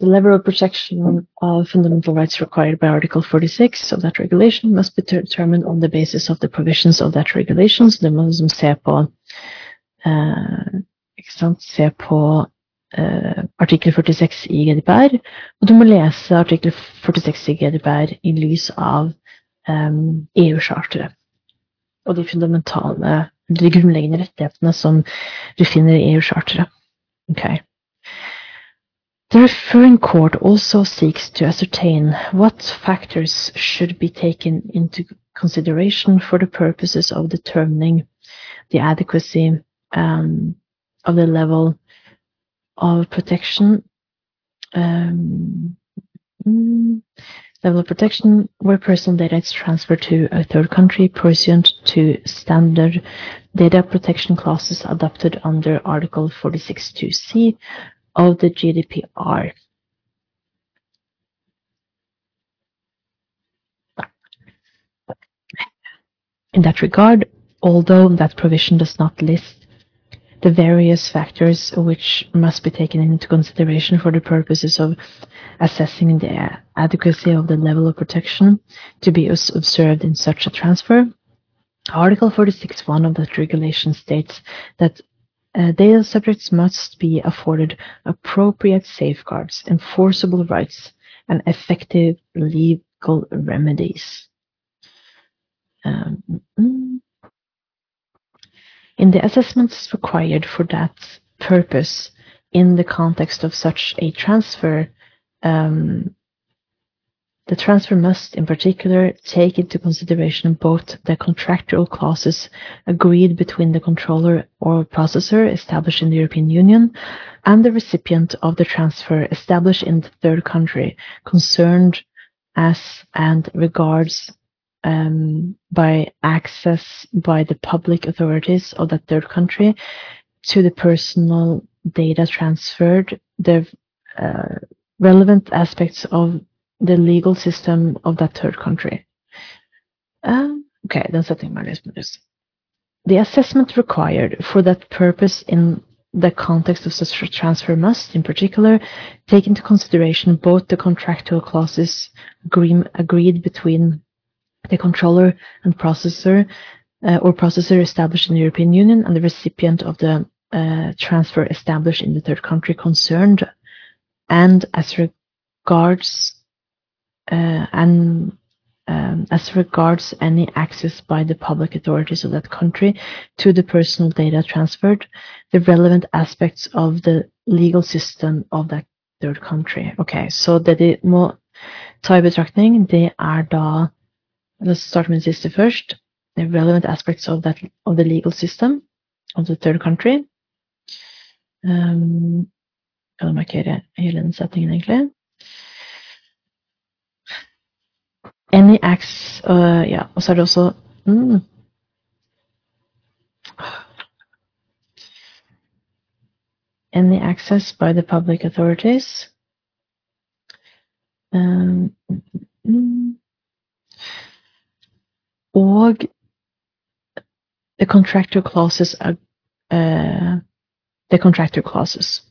the level of protection of fundamental rights required by Article 46 of that regulation must be determined on the basis of the provisions of that regulation. Så det må liksom se på uh, se på eh, artikkel 46 i GDPR, og du må lese artikkel 46 i GDPR i lys av eh, EU-charteret og de fundamentale de grunnleggende rettighetene som du finner i EU-charteret. Okay. The referring court also seeks to ascertain what factors should be taken into consideration for the purposes of determining the adequacy um, of the level of protection um, mm, level of protection where personal data is transferred to a third country pursuant to standard data protection clauses adopted under Article 46.2c of the GDPR. In that regard, although that provision does not list the various factors which must be taken into consideration for the purposes of assessing the adequacy of the level of protection to be observed in such a transfer, Article 46.1 of that regulation states that uh, data subjects must be afforded appropriate safeguards, enforceable rights, and effective legal remedies. Um, mm. In the assessments required for that purpose in the context of such a transfer, um, the transfer must, in particular, take into consideration both the contractual clauses agreed between the controller or processor established in the European Union and the recipient of the transfer established in the third country concerned as and regards um, by access by the public authorities of that third country to the personal data transferred, the uh, relevant aspects of the legal system of that third country. Um, okay, den setter jeg meg The assessment required for that purpose in the context of such a transfer must, in particular, take into consideration both the contractual clauses agreed between the controller and processor uh, or processor established in the European Union and the recipient of the uh, transfer established in the third country concerned, and as regards uh, and um, as regards any access by the public authorities of that country to the personal data transferred, the relevant aspects of the legal system of that third country. Ok, Så det de må ta i betraktning, det er da Starte med det siste først. The relevant aspects of, that, of the legal system of the third country. Um, kan markere hele den settingen, egentlig. Any acts uh, Ja, og så mm, Any access by the public authorities. Um, mm, og the contractor clauses are uh, the contractor clauses.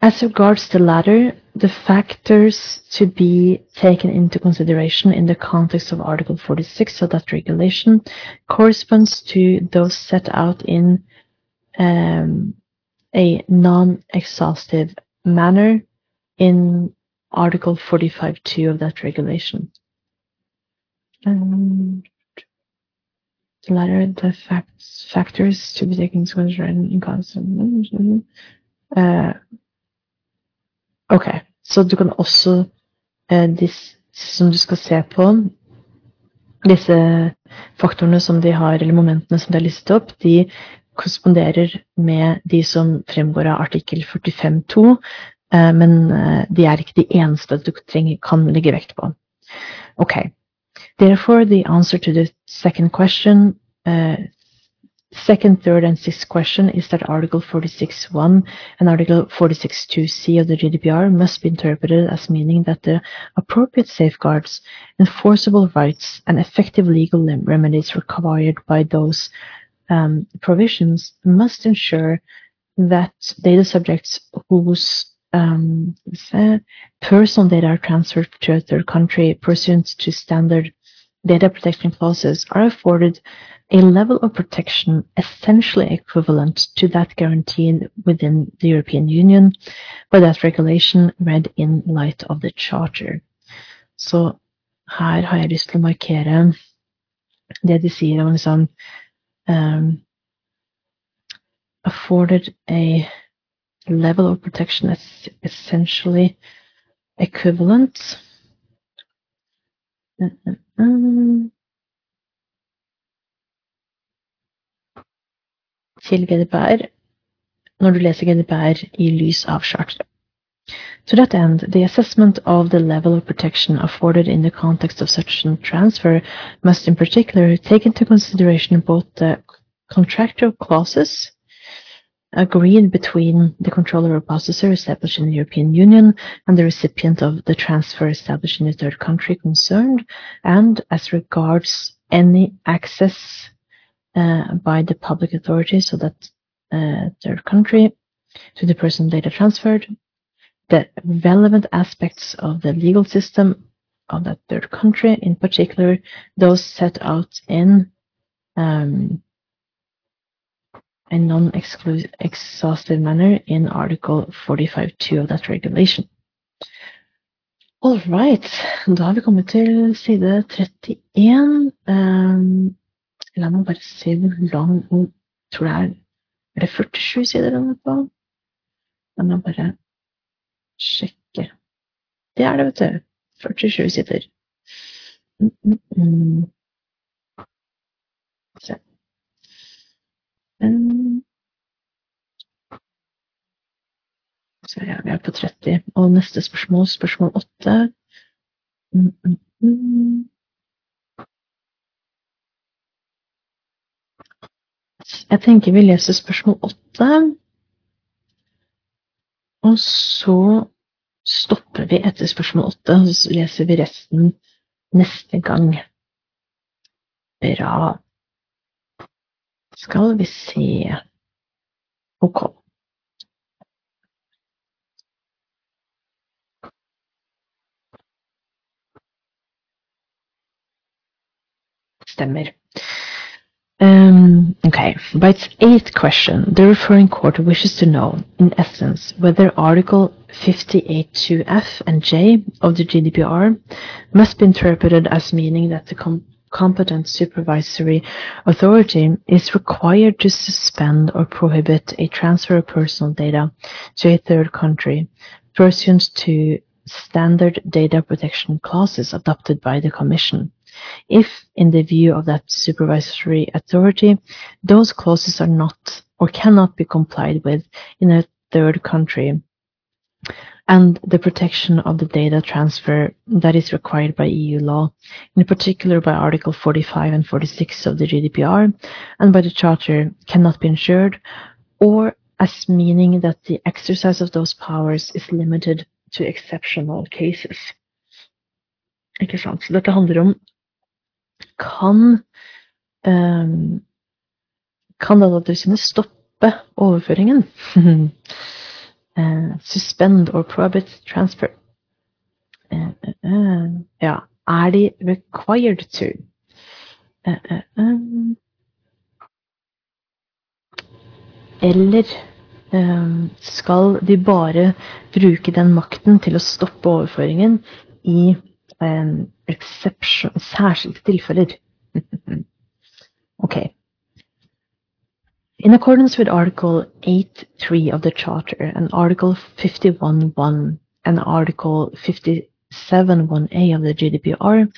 As regards the latter, the factors to be taken into consideration in the context of Article 46 of that regulation corresponds to those set out in um, a non-exhaustive manner in Article 45.2 of that regulation. Um, the latter, the facts, factors to be taken into consideration in context. Uh, Ok, så du kan også uh, disse som du skal se på, disse faktorene som de har, eller momentene som de har listet opp, de korresponderer med de som fremgår av artikkel 45.2, eh, men eh, de er ikke de eneste du trenger, kan legge vekt på. Ok. Therefore, the answer to the second question uh, Second, third, and sixth question is that Article 46.1 and Article 46.2c of the GDPR must be interpreted as meaning that the appropriate safeguards, enforceable rights, and effective legal remedies required by those um, provisions must ensure that data subjects whose um, personal data are transferred to a third country pursuant to standard data protection clauses are afforded a level of protection essentially equivalent to that guaranteed within the European Union by that regulation read in light of the charter. Så her har jeg lyst til å markere det de sier om liksom um, afforded a level of protection that's essentially equivalent. Til GDPR når du leser GDPR i lys av charteret. To that end, the assessment of the level of protection afforded in the context of such a transfer must in particular take into consideration both the contractual clauses agreed between the controller or processor established in the European Union and the recipient of the transfer established in the third country concerned, and as regards any access uh, by the public authority, so that uh, third country, to the personal data transferred, the relevant aspects of the legal system of that third country, in particular those set out in um, a non-exhaustive manner in Article 45.2 of that regulation. All right, da har vi kommet til side 31. Um, la meg bare se hvor lang hun tror det er Er det 47 sider eller noe? La meg bare sjekke. Det er det, vet du. 47 sider. Mm, mm, mm. Se. Um, så ja, vi er på 30. Og neste spørsmål, spørsmål 8. Mm, mm, mm. Jeg tenker vi leser spørsmål 8. Og så stopper vi etter spørsmål 8, og så leser vi resten neste gang. Bra. Skal vi se OK. Stemmer. Um, okay, by its eighth question, the referring court wishes to know, in essence, whether Article 58.2f and j of the GDPR must be interpreted as meaning that the com competent supervisory authority is required to suspend or prohibit a transfer of personal data to a third country pursuant to standard data protection clauses adopted by the Commission. If, in the view of that supervisory authority, those clauses are not or cannot be complied with in a third country, and the protection of the data transfer that is required by EU law, in particular by Article 45 and 46 of the GDPR and by the Charter, cannot be ensured, or as meaning that the exercise of those powers is limited to exceptional cases. Ikke sant? Så dette handler om kan um, kan Datatilsynet stoppe overføringen? uh, suspend or prohibit transfer. Uh, uh, ja, er de required to? Eller um, skal de bare bruke den makten til å stoppe overføringen i um, særskilte tilfeller? okay. In accordance with Article 8.3 of the Charter and Article 51.1 and Article 57.1a of the GDPR,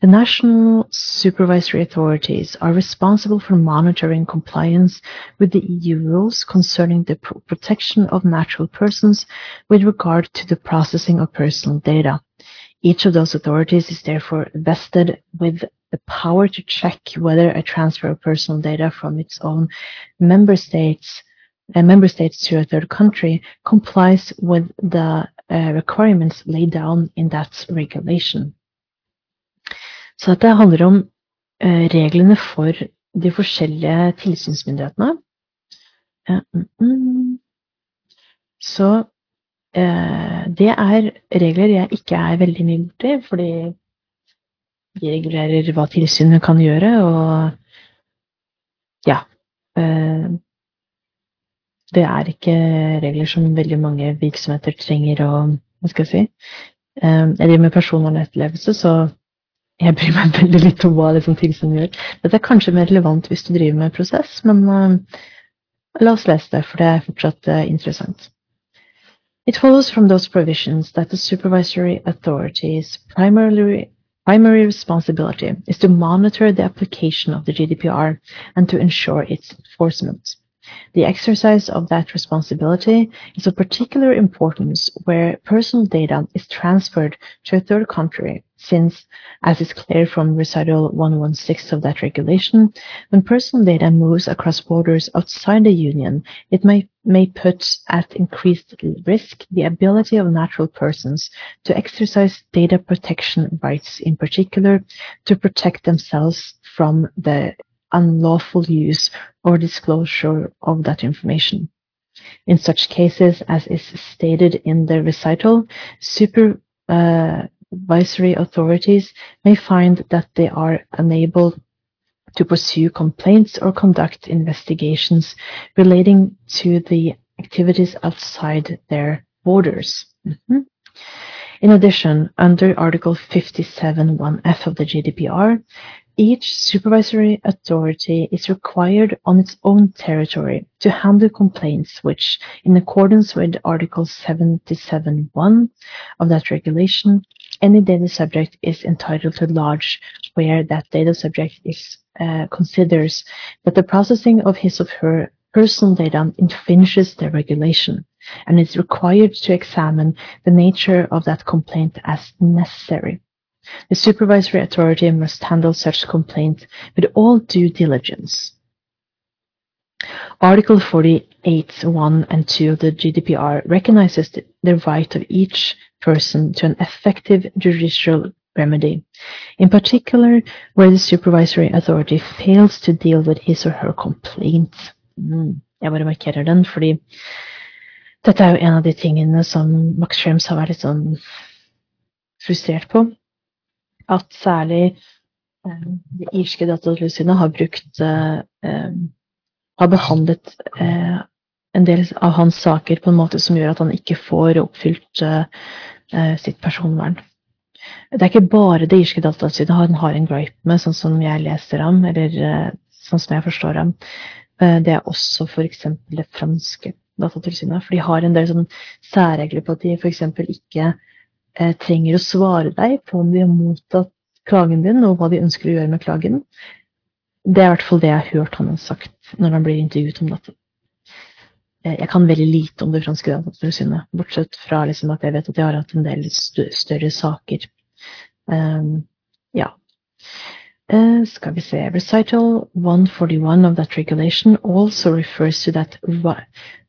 the national supervisory authorities are responsible for monitoring compliance with the EU rules concerning the protection of natural persons with regard to the processing of personal data. Each of those authorities is therefore vested with the power to check whether a transfer of personal data from its own member states uh, member states to a third country complies with the uh, requirements laid down in that regulation. Så dette handler om uh, reglene for de forskjellige tilsynsmyndighetene. Mm, mm. Så uh, det er regler jeg ikke er veldig mye borti, fordi de regulerer hva tilsynet kan gjøre, og ja. Eh, det er ikke regler som veldig mange virksomheter trenger å Hva skal jeg si? Eh, jeg driver med personvernetterlevelse, så jeg bryr meg veldig litt om hva liksom tilsynet gjør. Dette er kanskje mer relevant hvis du driver med prosess, men la oss lese det, for det er fortsatt interessant. It follows from those provisions that the supervisory authority's primarily primary responsibility is to monitor the application of the GDPR and to ensure its enforcement. The exercise of that responsibility is of particular importance where personal data is transferred to a third country, since, as is clear from recital 116 of that regulation, when personal data moves across borders outside the Union, it may, may put at increased risk the ability of natural persons to exercise data protection rights, in particular, to protect themselves from the unlawful use or disclosure of that information. In such cases, as is stated in the recital, supervisory authorities may find that they are unable to pursue complaints or conduct investigations relating to the activities outside their borders. Mm-hmm. In addition, under Article 57.1f of the GDPR, each supervisory authority is required on its own territory to handle complaints which, in accordance with Article 77.1 of that regulation, any data subject is entitled to lodge where that data subject is uh, considers that the processing of his or her personal data infringes the regulation and is required to examine the nature of that complaint as necessary. The supervisory authority must handle such complaint with all due diligence. Article 48, 1 and 2 of the GDPR recognizes the right of each person to an effective judicial remedy, in particular where the supervisory authority fails to deal with his or her complaint. Mm. Jeg bare markerer den, fordi dette er jo en av de tingene som Max Schrems har vært litt sånn frustrert på at særlig eh, det irske datatilsynet har brukt eh, eh, Har behandlet en del av hans saker på en måte som gjør at han ikke får oppfylt sitt personvern. Det er ikke bare det irske datatilsynet han har en gripe med, sånn som jeg leser ham, eller sånn som jeg forstår ham. Det er også f.eks. det franske datatilsynet. For de har en del sånn særregler på at de f.eks. ikke trenger å svare deg på om de har mottatt klagen din, og hva de ønsker å gjøre med klagen. Det er i hvert fall det jeg har hørt han har sagt når han blir intervjuet om dette. Eh, jeg kan veldig lite om det franske datatilsynet, bortsett fra liksom at jeg vet at de har hatt en del større saker. Um, ja. Uh, skal vi se Recital 141 of that regulation also refers to that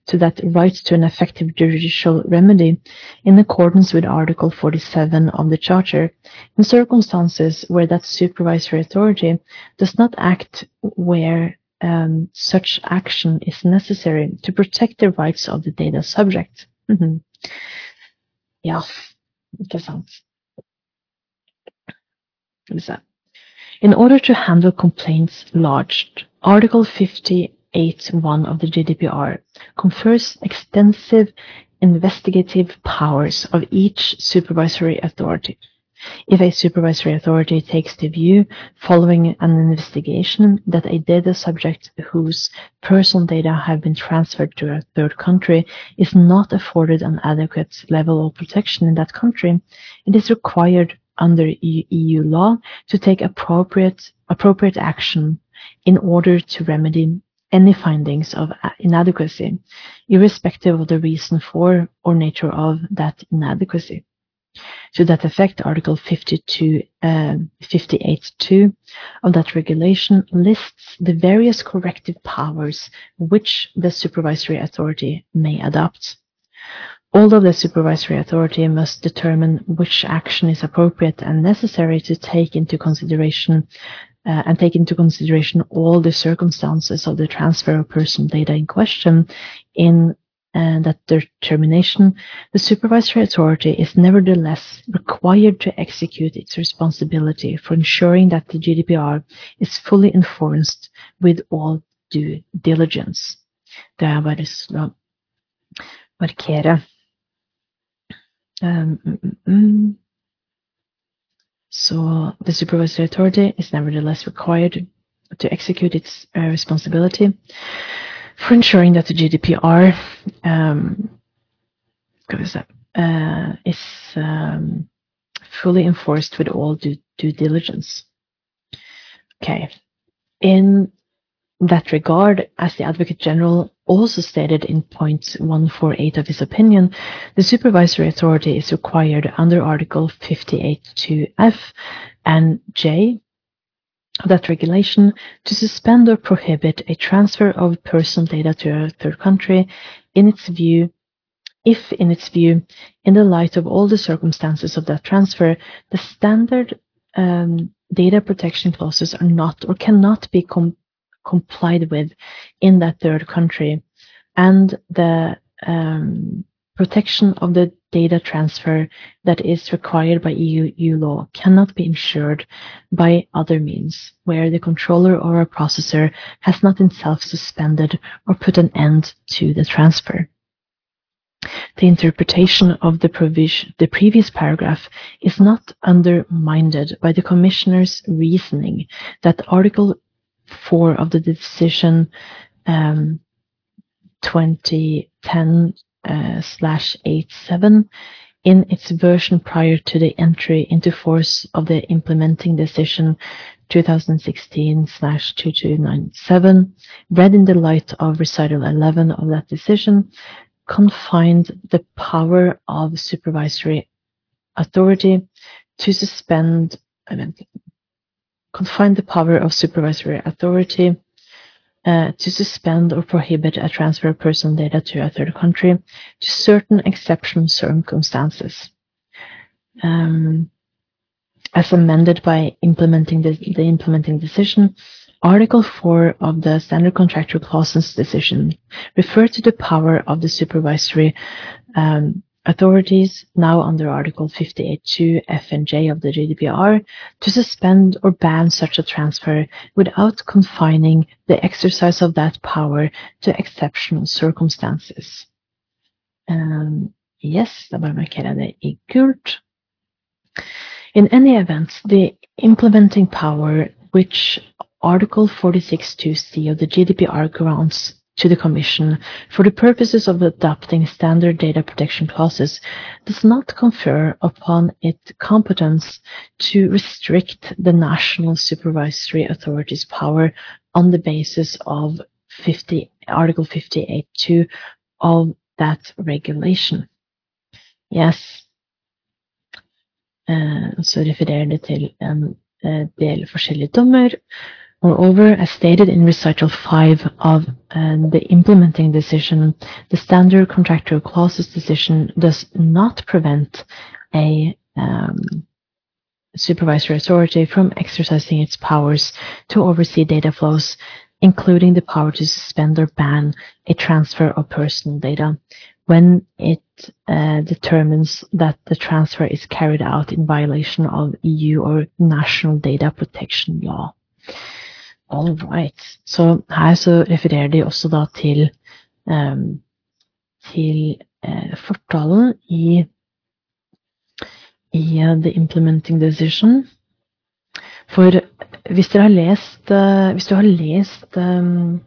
to that right to an effective judicial remedy in accordance with Article 47 of the Charter in circumstances where that supervisory authority does not act where um, such action is necessary to protect the rights of the data subject. Mm -hmm. Ja. In order to handle complaints lodged, Article 58.1 of the GDPR confers extensive investigative powers of each supervisory authority. If a supervisory authority takes the view following an investigation that a data subject whose personal data have been transferred to a third country is not afforded an adequate level of protection in that country, it is required under EU law to take appropriate, appropriate action in order to remedy any findings of inadequacy, irrespective of the reason for or nature of that inadequacy. To that effect, Article 52, uh, 58.2 of that regulation lists the various corrective powers which the supervisory authority may adopt. Although the supervisory authority must determine which action is appropriate and necessary to take into consideration uh, and take into consideration all the circumstances of the transfer of personal data in question in uh, that determination, the supervisory authority is nevertheless required to execute its responsibility for ensuring that the GDPR is fully enforced with all due diligence. Det er bare å markere. Um, mm, mm. So the supervisory authority is nevertheless required to execute its uh, responsibility for ensuring that the GDPR um, uh, is um, fully enforced with all due, due diligence. Okay. In that regard, as the Advocate General also stated in point 148 of his opinion, the supervisory authority is required under Article 58.2f and J of that regulation to suspend or prohibit a transfer of personal data to a third country in its view if in its view, in the light of all the circumstances of that transfer, the standard um, data protection clauses are not or cannot be com complied with in that third country, and the um, protection of the data transfer that is required by EU, EU law cannot be ensured by other means, where the controller or a processor has not itself suspended or put an end to the transfer. The interpretation of the, provision, the previous paragraph is not undermined by the Commissioner's reasoning that Article 4 of the decision um, 2010 uh, slash 87 in its version prior to the entry into force of the implementing decision 2016/2297, read in the light of recital 11 of that decision, confined the power of supervisory authority to suspend, Confined the power of supervisory authority uh, to suspend or prohibit a transfer of personal data to a third country to certain exceptional circumstances. Um, as amended by implementing the, the implementing decision, Article 4 of the Standard Contractual Clauses decision refer to the power of the supervisory um, authorities, now under Article 58.2 F and J of the GDPR, to suspend or ban such a transfer without confining the exercise of that power to exceptional circumstances. Um, yes, da bare markerer jeg det. In any event, the implementing power which Article 46.2c of the GDPR grants to the Commission for the purposes of adopting standard data protection clauses does not confer upon it competence to restrict the national supervisory authority's power on the basis of 50, Article 58.2 of that regulation. Yes. Uh, så refererer det til en uh, del forskjellige dommer Moreover, as stated in Recital 5 of uh, the implementing decision, the standard contractual clauses decision does not prevent a um, supervisory authority from exercising its powers to oversee data flows, including the power to suspend or ban a transfer of personal data when it uh, determines that the transfer is carried out in violation of EU or national data protection law. All right. Så her så refererer de også da til, um, til uh, fortalen i, i uh, The Implementing Decision. For hvis dere har lest, uh, hvis du har lest um,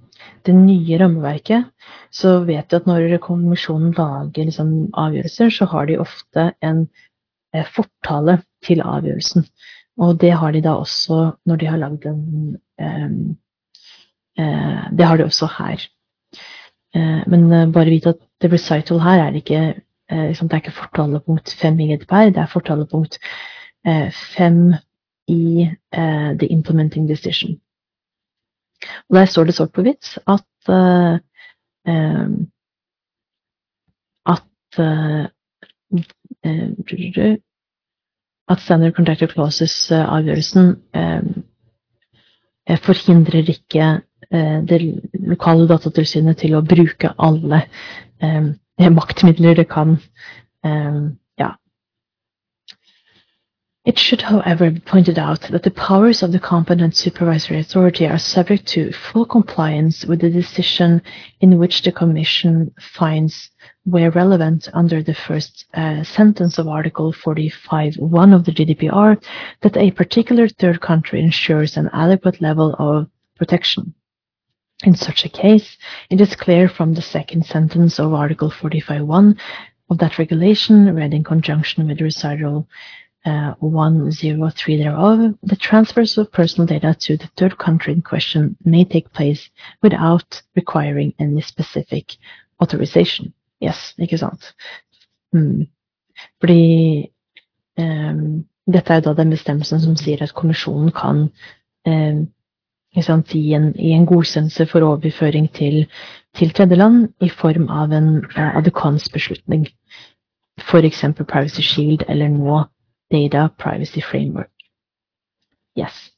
det nye rammeverket, så vet du at når kommisjonen lager liksom, avgjørelser, så har de ofte en fortale til avgjørelsen. Og det har de da også når de har lagd en uh, Det har de også her. Uh, men uh, bare vit at the recital her er ikke liksom, Det er ikke fortalepunkt 5 i GDPR, det er fortalepunkt 5 i the implementing decision. Og der står det sort på hvitt at at at Standard Contractor Clauses-avgjørelsen eh, eh, forhindrer ikke eh, det lokale datatilsynet til å bruke alle maktmidler det kan. ja. It should, however, be pointed out that the powers of the competent supervisory authority are subject to full compliance with the decision in which the Commission finds where relevant under the first uh, sentence of Article 45.1 of the GDPR that a particular third country ensures an adequate level of protection. In such a case, it is clear from the second sentence of Article 45.1 of that regulation, read in conjunction with recital uh, 103 thereof, the transfers of personal data to the third country in question may take place without requiring any specific authorization. Yes, ikke sant? Mm. Fordi um, dette er jo da den bestemmelsen som sier at kommisjonen kan um, sant, gi, en, gi, en, godkjennelse for overføring til, til tredjeland i form av en uh, adekvans beslutning. F.eks. Privacy Shield eller nå Data Privacy Framework. Yes.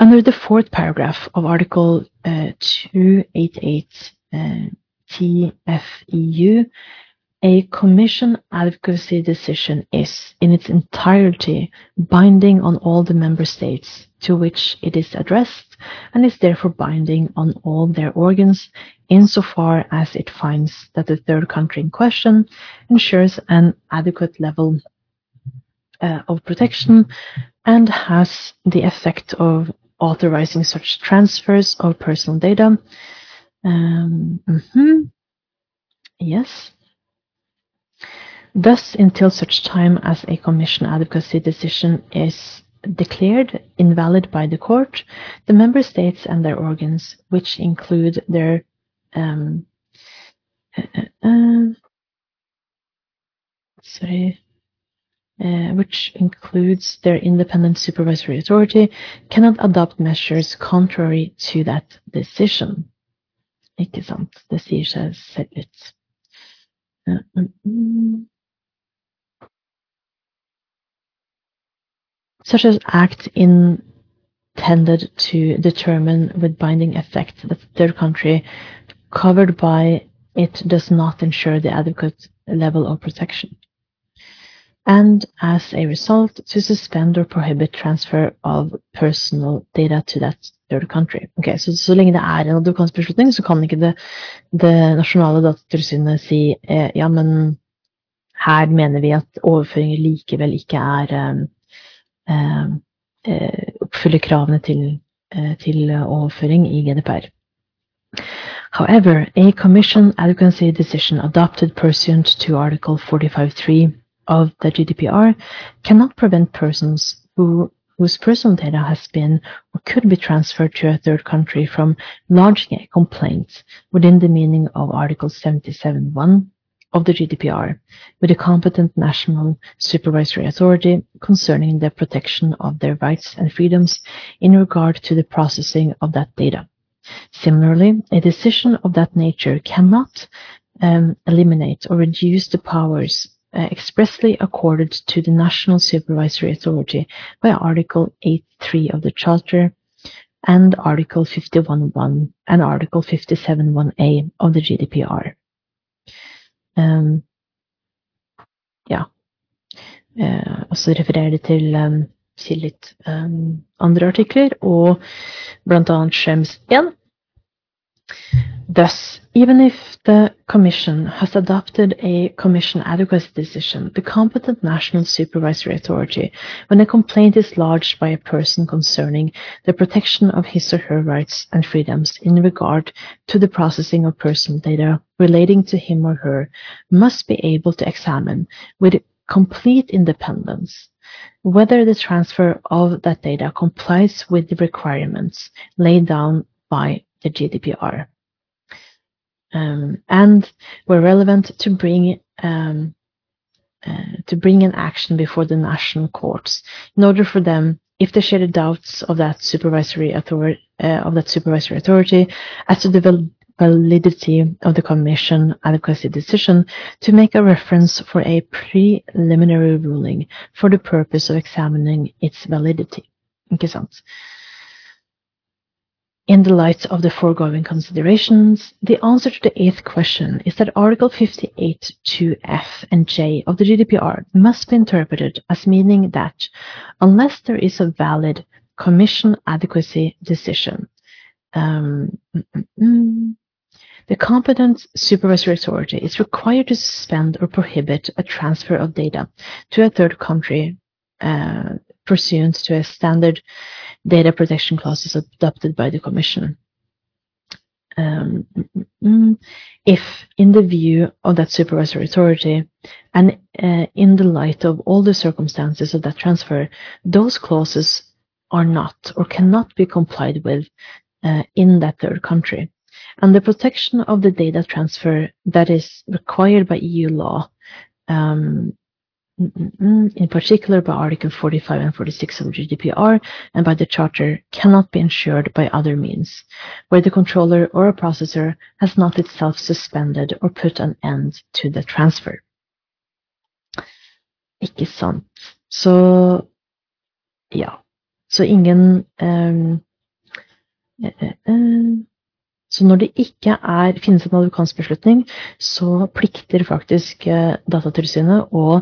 Under the fourth paragraph of Article uh, 288 uh, TFEU, a Commission adequacy decision is, in its entirety, binding on all the member states to which it is addressed and is therefore binding on all their organs insofar as it finds that the third country in question ensures an adequate level uh, of protection and has the effect of authorizing such transfers of personal data. Um, mm-hmm. Yes. Thus, until such time as a Commission adequacy decision is declared invalid by the court, the member states and their organs, which include their um, uh, uh, uh sorry, uh, which includes their independent supervisory authority, cannot adopt measures contrary to that decision. Ikke sant? Det sier seg selv litt. Uh, mm, Such as act intended to determine with binding effect that the third country covered by it does not ensure the adequate level of protection. and as a result to suspend or prohibit transfer of personal data to that third country. Ok, Så, så lenge det er en advokatsbeslutning, så kan ikke det, det nasjonale datatilsynet si eh, ja, men her mener vi at overføringer likevel ikke er eh, eh, oppfyller kravene til, uh, til overføring i GDPR. However, a Commission advocacy decision adopted pursuant to Article 45.3 of the GDPR cannot prevent persons who whose personal data has been or could be transferred to a third country from lodging a complaint within the meaning of Article 77.1 of the GDPR with a competent national supervisory authority concerning the protection of their rights and freedoms in regard to the processing of that data. Similarly, a decision of that nature cannot um, eliminate or reduce the powers expressly accorded to the National Supervisory Authority by Article 8.3 of the Charter and Article 51.1 and Article 57.1a of the GDPR. Um, ja. Uh, og så refererer de til um, litt um, andre artikler, og Schrems 1. Thus, even if the Commission has adopted a Commission adequacy decision, the competent national supervisory authority, when a complaint is lodged by a person concerning the protection of his or her rights and freedoms in regard to the processing of personal data relating to him or her, must be able to examine with complete independence whether the transfer of that data complies with the requirements laid down by the GDPR um, and were relevant to bring um, uh, to bring an action before the national courts in order for them, if they share the doubts of that supervisory authority uh, of that supervisory authority as to the validity of the commission adequacy decision, to make a reference for a preliminary ruling for the purpose of examining its validity. Ikke? In the light of the foregoing considerations, the answer to the eighth question is that Article 58 2f and j of the GDPR must be interpreted as meaning that unless there is a valid Commission adequacy decision, um, mm, mm, mm, the competent supervisory authority is required to suspend or prohibit a transfer of data to a third country uh, pursuant to a standard data protection clauses adopted by the Commission. um, if, in the view of that supervisory authority, and uh, in the light of all the circumstances of that transfer, those clauses are not or cannot be complied with uh, in that third country. And the protection of the data transfer that is required by EU law um, in particular by Article 45 and 46 of GDPR and by the Charter, cannot be ensured by other means, where the controller or a processor has not itself suspended or put an end to the transfer. Ikke sant. Så ja. Så ingen um, Så når det ikke er, finnes en advokatsbeslutning, så plikter faktisk Datatilsynet å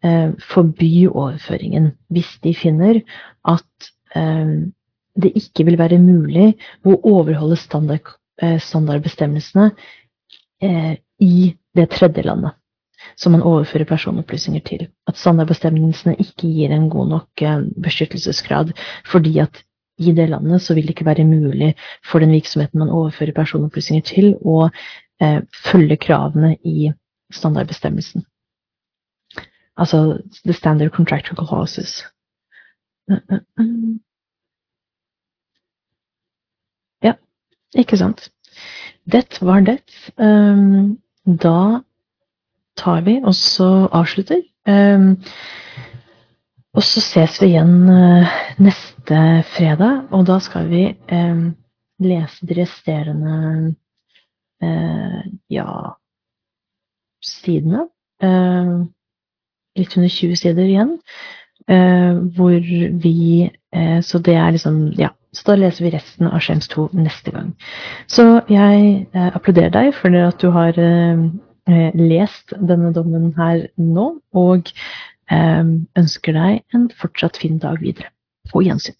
forby overføringen hvis de finner at eh, det ikke vil være mulig å overholde standard, eh, standardbestemmelsene eh, i det tredje landet som man overfører personopplysninger til. At standardbestemmelsene ikke gir en god nok eh, beskyttelsesgrad fordi at i det landet så vil det ikke være mulig for den virksomheten man overfører personopplysninger til, å eh, følge kravene i standardbestemmelsen. Altså the standard contractual clauses. Ja, ikke sant. Det var det. Um, da tar vi og så avslutter. Um, og så ses vi igjen uh, neste fredag, og da skal vi um, lese de resterende uh, ja sidene. Litt under 20 sider igjen. Uh, hvor vi uh, Så det er liksom Ja. Så da leser vi resten av Skjems 2 neste gang. Så jeg uh, applauderer deg for at du har lest denne dommen her nå, og ønsker deg en fortsatt fin dag videre. På gjensyn.